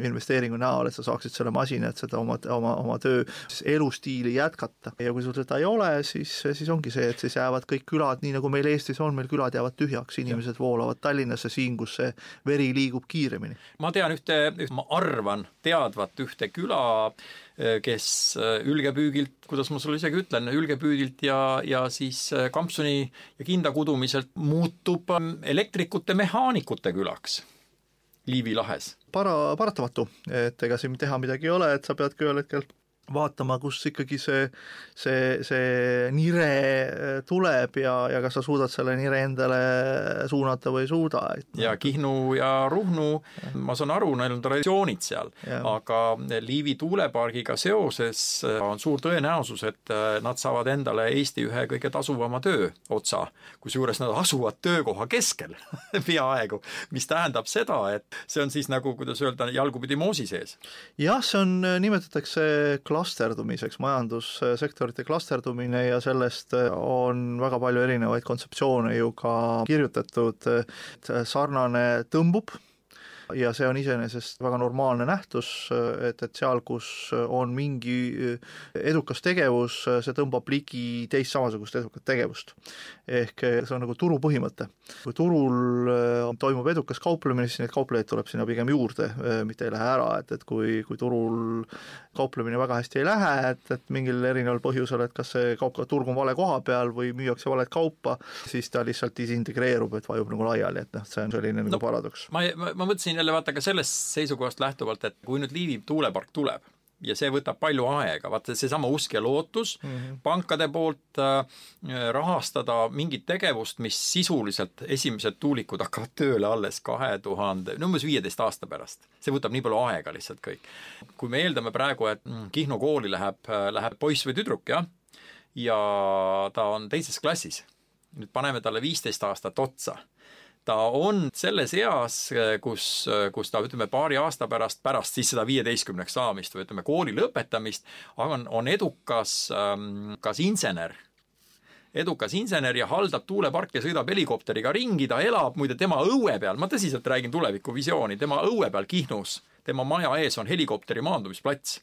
investeeringu näol, et sa saaksid selle masina, et seda oma, oma, oma töö siis elustiili jätkata. ja kui sul seda ei ole, siis, siis ongi see, et siis jäävad kõik külad, nii nagu meil Eestis on, meil külad jäävad tühjaks, inimesed voolavad Tallinnasse, siin, kus see veri liigub kiiremini. ma tean ühte, ma arvan teadvat ühte küla, kes äh, ülgepüügilt, kuidas ma sulle isegi ütlen, ülgepüügilt ja, ja siis äh, kampsuni ja kinda kudumiselt muutub ähm, elektrikute, mehaanikute külaks Liivi lahes. para, paratamatu, et ega siin teha midagi ei ole, et sa peadki ühel hetkel vaatama, kus ikkagi see, see, see nire äh, tuleb ja, ja kas sa suudad selle nire endale suunata või ei suuda. ja Kihnu ja Ruhnu, ma saan aru, neil on traditsioonid seal, aga Liivi tuulepargiga seoses äh, on suur tõenäosus, et äh, nad saavad endale Eesti ühe kõige tasuvama tööotsa, kusjuures nad asuvad töökoha keskel peaaegu, mis tähendab seda, et see on siis nagu, kuidas öelda, jalgupidi moosi sees. jah, see on, nimetatakse klasterdumiseks, majandussektorite klasterdumine ja sellest on väga palju erinevaid kontseptsioone ju ka kirjutatud, sarnane tõmbub ja see on iseenesest väga normaalne nähtus, et, et seal, kus on mingi edukas tegevus, see tõmbab ligi teist samasugust edukat tegevust. ehk see on nagu turu põhimõte. kui turul toimub edukas kauplemine, siis neid kauplejaid tuleb sinna pigem juurde, mitte ei lähe ära, et, et kui, kui turul kauplemine väga hästi ei lähe, et, et mingil erineval põhjusel, et kas see kaup, turg on vale koha peal või müüakse valet kaupa, siis ta lihtsalt disintegreerub, et vajub nagu laiali, et noh, see on selline no, nagu paradoks. ma, ma, ma mõtlesin siin jälle vaata ka sellest seisukohast lähtuvalt, et kui nüüd Liivi tuulepark tuleb ja see võtab palju aega, vaata seesama usk ja lootus mm -hmm. pankade poolt äh, rahastada mingit tegevust, mis sisuliselt esimesed tuulikud hakkavad tööle alles kahe tuhande, no umbes viieteist aasta pärast. see võtab nii palju aega lihtsalt kõik. kui me eeldame praegu, et mm, Kihnu kooli läheb, äh, läheb poiss või tüdruk, jah, ja ta on teises klassis, nüüd paneme talle viisteist aastat otsa ta on selles eas, kus, kus ta ütleme, paari aasta pärast, pärast siis seda viieteistkümneks saamist või ütleme, kooli lõpetamist, on, on edukas ähm, kas insener, edukas insener ja haldab tuuleparki ja sõidab helikopteriga ringi, ta elab muide tema õue peal, ma tõsiselt räägin tulevikuvisiooni, tema õue peal Kihnus, tema maja ees on helikopteri maandumisplats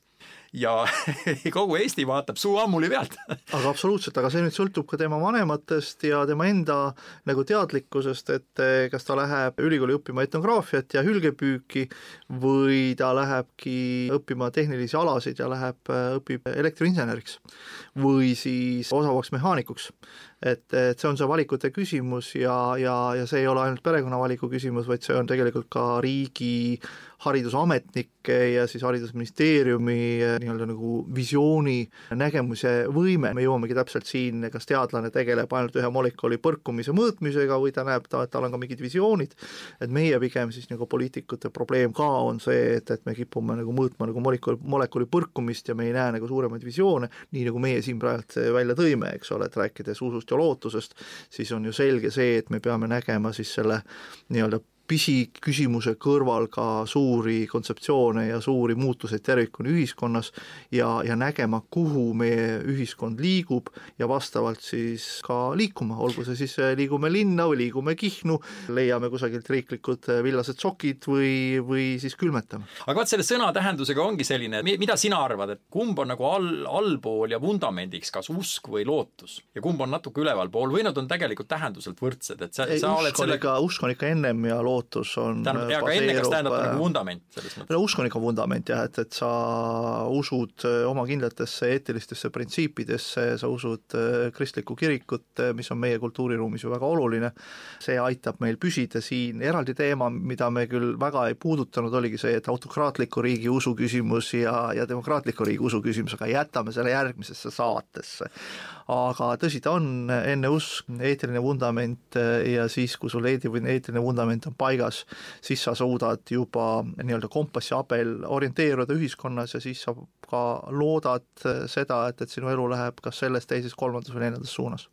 ja kogu Eesti vaatab suu ammuli pealt. Aga absoluutselt, aga see nüüd sõltub ka tema vanematest ja tema enda nagu teadlikkusest, et eh, kas ta läheb ülikooli õppima etnograafiat ja hülgepüüki või ta lähebki õppima tehnilisi alasid ja läheb, eh, õpib elektriinseneriks või siis osavaks mehaanikuks. Et, et see on see valikute küsimus ja, ja, ja see ei ole ainult perekonna valiku küsimus, vaid see on tegelikult ka riigi haridusametnike ja siis Haridusministeeriumi nii-öelda nagu visiooni nägemuse võime, me jõuamegi täpselt siin, kas teadlane tegeleb ainult ühe molekuli põrkumise mõõtmisega või ta näeb, ta, tal on ka mingid visioonid, et meie pigem siis nagu poliitikute probleem ka on see, et, et me kipume nagu mõõtma nagu molekuli, molekuli põrkumist ja me ei näe nagu suuremaid visioone, nii nagu meie siin praegu välja tõime, eks ole, et rääkides usust ja lootusest, siis on ju selge see, et me peame nägema siis selle nii-öelda pisiküsimuse kõrval ka suuri kontseptsioone ja suuri muutuseid tervikuna ühiskonnas ja, ja nägema, kuhu meie ühiskond liigub ja vastavalt siis ka liikuma, olgu see siis eh, liigume linna või liigume Kihnu, leiame kusagilt riiklikud eh, villased sokid või, või siis külmetame. aga vot selle sõna tähendusega ongi selline, mida sina arvad, et kumb on nagu all, allpool ja vundamendiks, kas usk või lootus ja kumb on natuke ülevalpool või nad on tegelikult tähenduselt võrdsed, et sa, sa oled selle usk on ikka ennem ja lootus lootus on tähendab, ja aga enne, kas tähendab nagu vundament selles mõttes? usk on ikka vundament jah, et, et sa usud äh, oma kindlatesse eetilistesse printsiipidesse, sa usud äh, kristlikku kirikut, äh, mis on meie kultuuriruumis ju väga oluline, see aitab meil püsida siin, eraldi teema, mida me küll väga ei puudutanud, oligi see, et autokraatliku riigi usu küsimus ja, ja demokraatliku riigi usu küsimus, aga jätame selle järgmisesse saatesse. Aga tõsi ta on, enne usk, eetiline vundament ja siis, kui sul eetiline vundament on paigas, siis sa suudad juba nii-öelda kompassi abil orienteeruda ühiskonnas ja siis sa ka loodad seda, et, et sinu elu läheb kas selles, teises, kolmandas või neljandas suunas.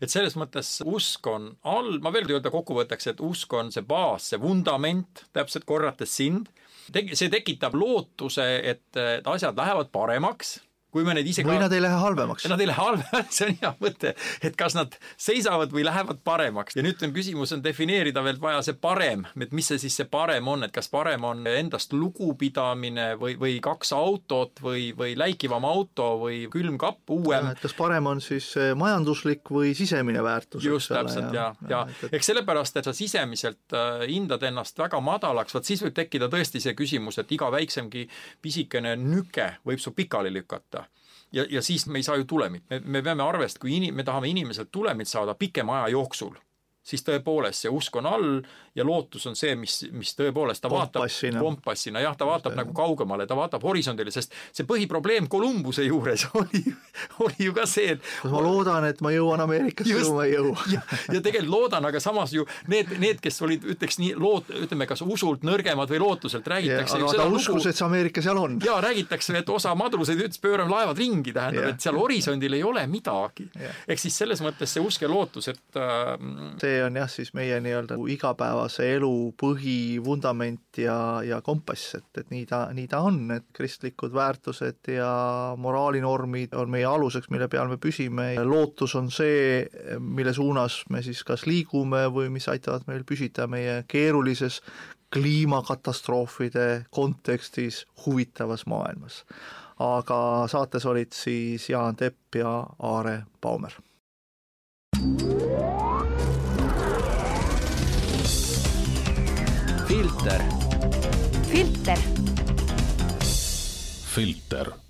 Et selles mõttes usk on all, ma veel öelda kokkuvõtteks, et usk on see baas, see vundament, täpselt korrates sind, see tekitab lootuse, et asjad lähevad paremaks kui me neid ise või ka... nad ei lähe halvemaks. Nad ei lähe halvemaks, see on hea mõte, et kas nad seisavad või lähevad paremaks ja nüüd on küsimus on defineerida veel vaja see parem, et mis see siis see parem on, et kas parem on endast lugupidamine või, või kaks autot või, või läikivam auto või külmkapp uuem. kas parem on siis majanduslik või sisemine väärtus? just täpselt ja, ja, ja, eks sellepärast, et sa sisemiselt äh, hindad ennast väga madalaks, vot siis võib tekkida tõesti see küsimus, et iga väiksemgi pisikene nüke võib su pikali lükata ja, ja siis me ei saa ju tulemit, me, me peame arvestama, kui inim-, me tahame inimeselt tulemit saada pikema aja jooksul, siis tõepoolest see usk on all ja lootus on see, mis, mis tõepoolest ta kompassina. vaatab kompassina, jah, ta vaatab see. nagu kaugemale, ta vaatab horisondile, sest see põhiprobleem Kolumbuse juures oli, oli ju ka see, et ma loodan, et ma jõuan Ameerikasse, kui ma ei jõua. ja, ja tegelikult loodan, aga samas ju need, need, kes olid, ütleks nii, loot-, ütleme, kas usult nõrgemad või lootuselt, räägitakse ja, aga ta uskus, et see Ameerika seal on. jaa, räägitakse, et osa madruseid ütles, pöörame laevad ringi, tähendab, et seal horisondil ei ole midagi. ehk siis selles mõttes see usk ja lootus, et äh, see on jah, siis meie nii-öelda igapäevase elu põhivundament ja, ja kompass, et, et nii ta, nii ta on, et kristlikud väärtused ja moraalinormid on meie aluseks, mille peal me püsime, lootus on see, mille suunas me siis kas liigume või mis aitavad meil püsida meie keerulises kliimakatastroofide kontekstis huvitavas maailmas. aga saates olid siis Jaan Tepp ja Aare Baumer filter. filter. filter